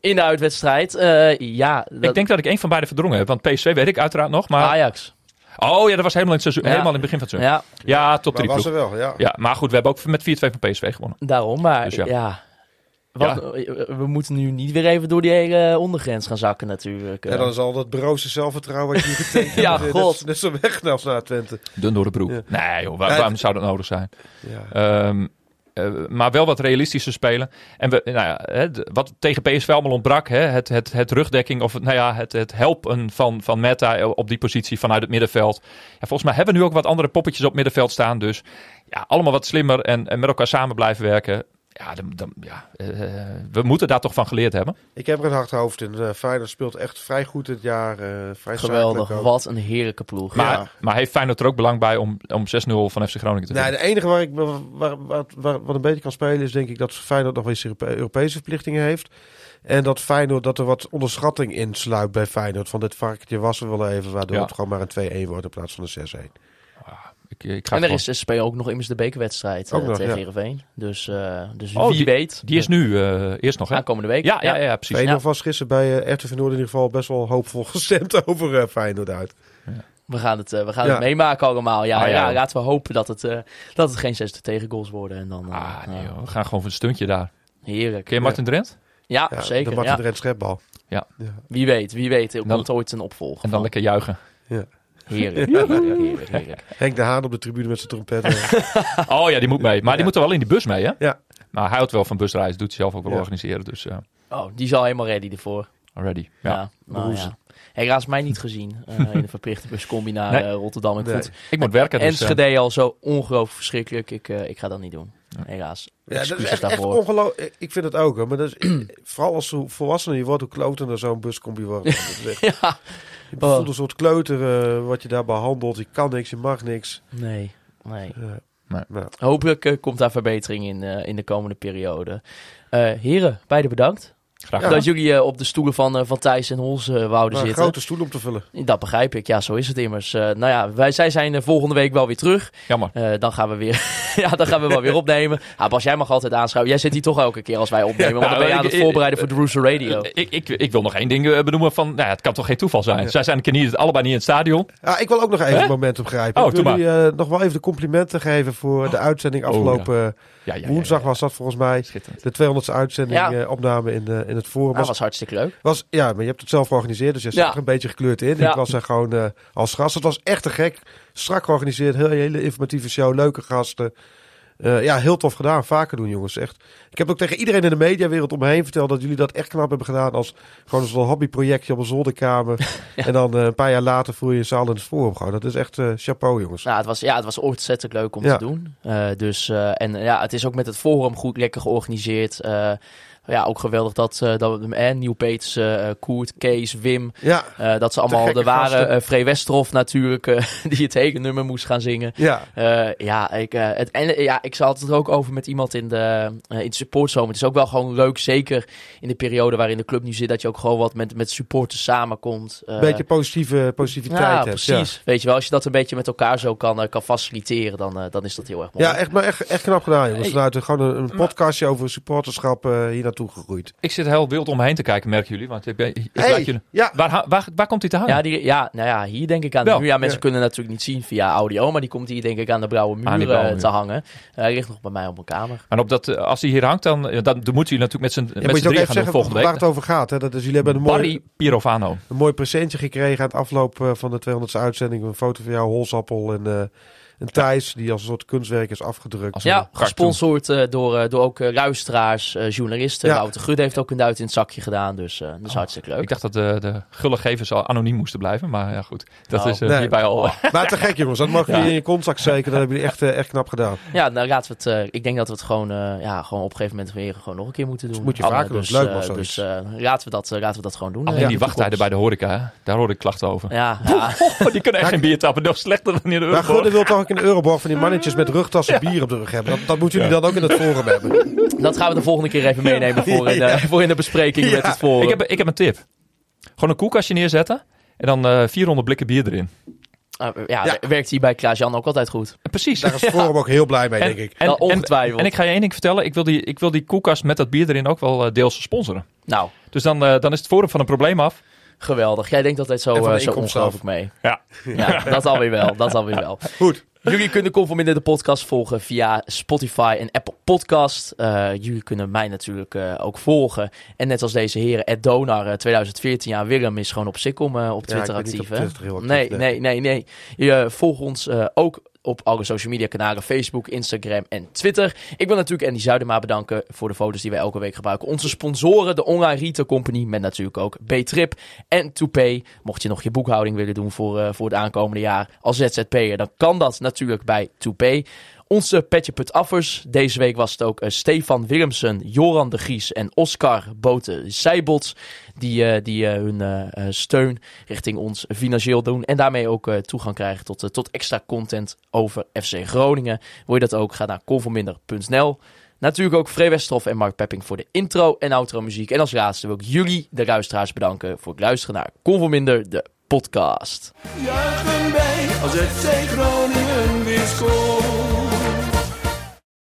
in de uitwedstrijd. Eh, ja, dat, Ik denk dat ik één van beide verdrongen heb. Want PSV weet ik uiteraard nog. Maar... Ajax. Oh ja, dat was helemaal in het, seizoen, Ja. helemaal in het begin van het seizoen. Ja, Ja, top Maar 3 was ploeg. er wel, ja. Ja, maar goed, we hebben ook met 4-2 van PSV gewonnen. daarom. Maar Dus ja. Ja. Wat, We moeten nu niet weer even door die hele ondergrens gaan zakken natuurlijk. En dan is al dat broze zelfvertrouwen wat je getekend <laughs> Ja, hebt, god. Net, net zo weg als naar Twente. Dun door de broek. Ja. Nee joh, waar- Ja, waarom het- zou dat nodig zijn? Ja. Ehm, eh, maar wel wat realistischer spelen. En we, nou ja, hè, wat tegen PSV allemaal ontbrak, hè, het, het, het rugdekking of het, nou ja, het, het helpen van, van Meta op die positie vanuit het middenveld. Ja, volgens mij hebben we nu ook wat andere poppetjes op middenveld staan. Dus ja, allemaal wat slimmer en, en met elkaar samen blijven werken. Ja, dan, dan, ja eh, we moeten daar toch van geleerd hebben. Ik heb er een hard hoofd in. Uh, Feyenoord speelt echt vrij goed dit jaar. eh vrij Geweldig. Wat een heerlijke ploeg. Maar, Ja. maar heeft Feyenoord er ook belang bij om, om 6-0 van FC Groningen te Nee, winnen? de enige waar ik waar, waar, waar, wat een beetje kan spelen is denk ik dat Feyenoord nog wel eens Europe- Europese verplichtingen heeft. En dat Feyenoord, dat er wat onderschatting in sluipt bij Feyenoord. Van dit varkentje was er wel even, waardoor Ja. het gewoon maar een 2-1 wordt in plaats van een 6-1. Ik, ik ga En er gewoon- is, ze spelen ook nog immers de bekerwedstrijd Ook eh, nog, tegen ja. Heerenveen. Dus, eh, dus Oh, wie weet. Die is nu eh, eerst nog, hè? aankomende week. Ja, ja, ja, precies. Feyenoord was gisteren bij eh, RTV Noord in ieder geval best wel hoopvol <laughs> gestemd over eh, Feyenoord uit. We gaan het, eh, we gaan Ja. het meemaken allemaal. Ja, Ah, ja. ja. laten we hopen dat het, eh, dat het geen 60 tegengoals worden. En dan, eh, Ah, nee, ja, we gaan gewoon voor een stuntje daar. heerlijk. Ken je Martin Drent? Ja, Ja, zeker. De Martin ja. Drent schepbal. Wie weet, wie weet. Er komt ooit een opvolger. En dan lekker juichen. Heerlijk, heerlijk, heerlijk, heerlijk. Henk de Haan op de tribune met zijn trompet. <laughs> Oh ja, die moet mee. Maar die Ja. moet er wel in die bus mee, hè? Ja. Maar hij houdt wel van busreizen. Doet hij zelf ook wel Ja. organiseren. Dus eh Oh, die is al helemaal ready ervoor. ready. Ja, Ja. nou ja. Helaas mij niet gezien eh, <laughs> in de verplichte buscombi naar Nee. eh, Rotterdam. Ik Nee. vond Ik moet werken, dus... Enschede al zo ongelooflijk verschrikkelijk. Ik, eh, ik ga dat niet doen. Helaas. Ja, dat is Excuses echt, echt daarvoor. ongelooflijk. Ik vind het ook. Hè. Maar dat is, <clears throat> vooral als hoe volwassener je wordt, hoe klotender zo'n buscombi wordt. <laughs> Dat Je voelt een soort kleuter wat je daar behandelt. Je kan niks, je mag niks. nee, nee. Eh, Nee. nou, Hopelijk eh, komt daar verbetering in, eh, in de komende periode. Eh, heren, beide bedankt. Graag. Dat jullie eh, op de stoelen van, eh, van Thijs en Hols eh, wouden maar een zitten. grote stoel om te vullen. Dat begrijp ik. Ja, zo is het immers. Nou ja, wij, zij zijn volgende week wel weer terug. Jammer. Eh, dan gaan we weer, <laughs> ja, dan gaan we wel weer opnemen. Ah, Bas, jij mag altijd aanschouwen. Jij zit hier toch elke keer als wij opnemen. Want dan ben je aan het voorbereiden voor de Rooster Radio. Ik, ik, ik wil nog één ding benoemen van... Nou, ja, het kan toch geen toeval zijn? Zij zijn een keer niet, allebei niet in het stadion. Ja, ik wil ook nog even Hè? het momentum grijpen. Oh, ik wil jullie eh, nog wel even de complimenten geven voor de uitzending Oh, afgelopen Ja, ja, ja, woensdag ja. was dat volgens mij. De 200ste uitzending Ja. eh, opname in, de, in het forum. Dat Was, was hartstikke leuk. was, ja, maar je hebt het zelf georganiseerd, dus je Ja. er een beetje gekleurd in. Ja. Ik was er gewoon eh, als gast. Het was echt te gek. Strak georganiseerd, heel, hele informatieve show, leuke gasten. Eh, ja, heel tof gedaan. Vaker doen, jongens. Echt. Ik heb ook tegen iedereen in de mediawereld om me heen verteld dat jullie dat echt knap hebben gedaan. Als gewoon zo'n hobbyprojectje op een zolderkamer. <laughs> En dan eh, een paar jaar later voer je een zaal in het forum. Gewoon. Dat is echt eh, chapeau, jongens. Nou, het was, ja, het was ontzettend leuk om Ja. te doen. Eh, dus, eh, en ja, het is ook met het forum goed lekker georganiseerd. Eh, ja, ook geweldig dat, eh dat eh, Nieuw Peters, eh, Koert, Kees, Wim, Ja, eh, dat ze allemaal er waren. eh Free Westerhof natuurlijk, eh, <laughs> die het hele nummer moest gaan zingen. ja. Eh, ja, ik, eh, het, en, eh, ja, ik zat het er ook over met iemand in de, eh, in de supportzomer. Het is ook wel gewoon leuk, zeker in de periode waarin de club nu zit, dat je ook gewoon wat met, met supporters samenkomt. Eh, Een beetje positieve positiviteit ja, hebt. precies. Weet je wel, als je dat een beetje met elkaar zo kan, eh, kan faciliteren, dan, eh, dan is dat heel erg mooi. Ja, echt, maar echt, echt knap gedaan, jongens. Hey. Vanuit gewoon een, een podcastje over supporterschap eh, hier naartoe gegroeid. Ik zit heel wild om me heen te kijken, merken jullie. Want ik, ben, ik Hey, laat jullie... ja. Waar, waar, waar komt hij te hangen? Ja, die, ja, nou ja, hier denk ik aan. Nu, ja, mensen ja. kunnen natuurlijk niet zien via audio, maar die komt hier denk ik aan de blauwe muur eh, muur. te hangen. Hij ligt nog bij mij op mijn kamer. En op dat, eh, als hij hier hangt, dan, eh, dan, dan moeten jullie natuurlijk met z'n Ja, met moet drieën even gaan doen zeggen volgende waar week. het over gaat. Hè? Dat is, jullie hebben een mooi, Barry Pirovano. een mooi presentje gekregen aan het afloop van de 200ste uitzending. Een foto van jou, Holsappel en, eh en Thijs, die als een soort kunstwerk is afgedrukt. Als Ja, cartoon. gesponsord eh, door, eh, door ook eh, luisteraars, eh, journalisten. Ja. Wouter heeft ook een duit in het zakje gedaan, dus eh, dat is hartstikke leuk. Ik dacht dat de, de gullegevers al anoniem moesten blijven. Maar ja, goed. Dat Nou, is eh, nee. hierbij al... Maar te gek, jongens. Dat mag je Ja. in je kontzak zeker. Dat hebben jullie echt, echt knap gedaan. Ja, nou laten we het. eh, ik denk dat we het gewoon, eh, ja, gewoon op een gegeven moment weer gewoon nog een keer moeten doen. moet je vaker doen. Dus, Leuk was dus eh, laten, we dat, laten we dat gewoon doen. Alleen die wachttijden bij de horeca, daar hoorde ik klachten over. Ja, ja. Oh, <laughs> die kunnen echt geen bier tappen. Nog slechter dan in de Maar. Gudde wil toch de Euroborg van die mannetjes met rugtassen bier op de rug hebben. Dat, dat moeten jullie dan ook in het forum hebben. dat gaan we de volgende keer even meenemen voor in, de, Ja. voor in de bespreking met het forum. Ik heb, ik heb een tip. Gewoon een koelkastje neerzetten. En dan eh 400 blikken bier erin. Nou, ja, Ja. werkt hij bij Klaas-Jan ook altijd goed. Precies. Daar is Forum ook heel blij mee, denk ik. En, Nou, en, ongetwijfeld. en ik ga je één ding vertellen. Ik wil die, ik wil die koelkast met dat bier erin ook wel eh, deels sponsoren. Nou, Dus dan, eh, dan is het forum van een probleem af. geweldig. Jij denkt altijd zo, En van de eh, zo inkomsten ongelooflijk mee. Ja. Ja, dat alweer wel. Dat alweer wel. Goed. Jullie kunnen Conforminder de podcast volgen via Spotify en Apple Podcast. Eh, jullie kunnen mij natuurlijk eh, ook volgen. En net als deze heren, Ed Donar, eh, 2014 jaar. Willem is gewoon op Sikkom eh, op Ja, Twitter actief. op? Twitter actief, nee, nee. nee, nee. Je eh, volgt ons eh, ook op alle social media kanalen. Facebook, Instagram en Twitter. Ik wil natuurlijk Andy Zuidema bedanken voor de foto's die wij elke week gebruiken. Onze sponsoren, de Online Retail Company. Met natuurlijk ook B-Trip en ToPay. Mocht je nog je boekhouding willen doen voor, eh, voor het aankomende jaar als ZZP'er. Dan kan dat natuurlijk bij ToPay. Onze Petje Put. Deze week was het ook eh, Stefan Willemsen, Joran de Gries en Oscar Boten Zijbots. Die, eh, die eh, hun steun richting ons financieel doen. En daarmee ook toegang krijgen tot, tot extra content over FC Groningen. Wil je dat ook? Ga naar conforminder.nl. Natuurlijk ook Free en Mark Pepping voor de intro en outro muziek. En als laatste wil ik jullie, de luisteraars, bedanken voor het luisteren naar Conforminder, de podcast. Juichen als Groningen weer scoort.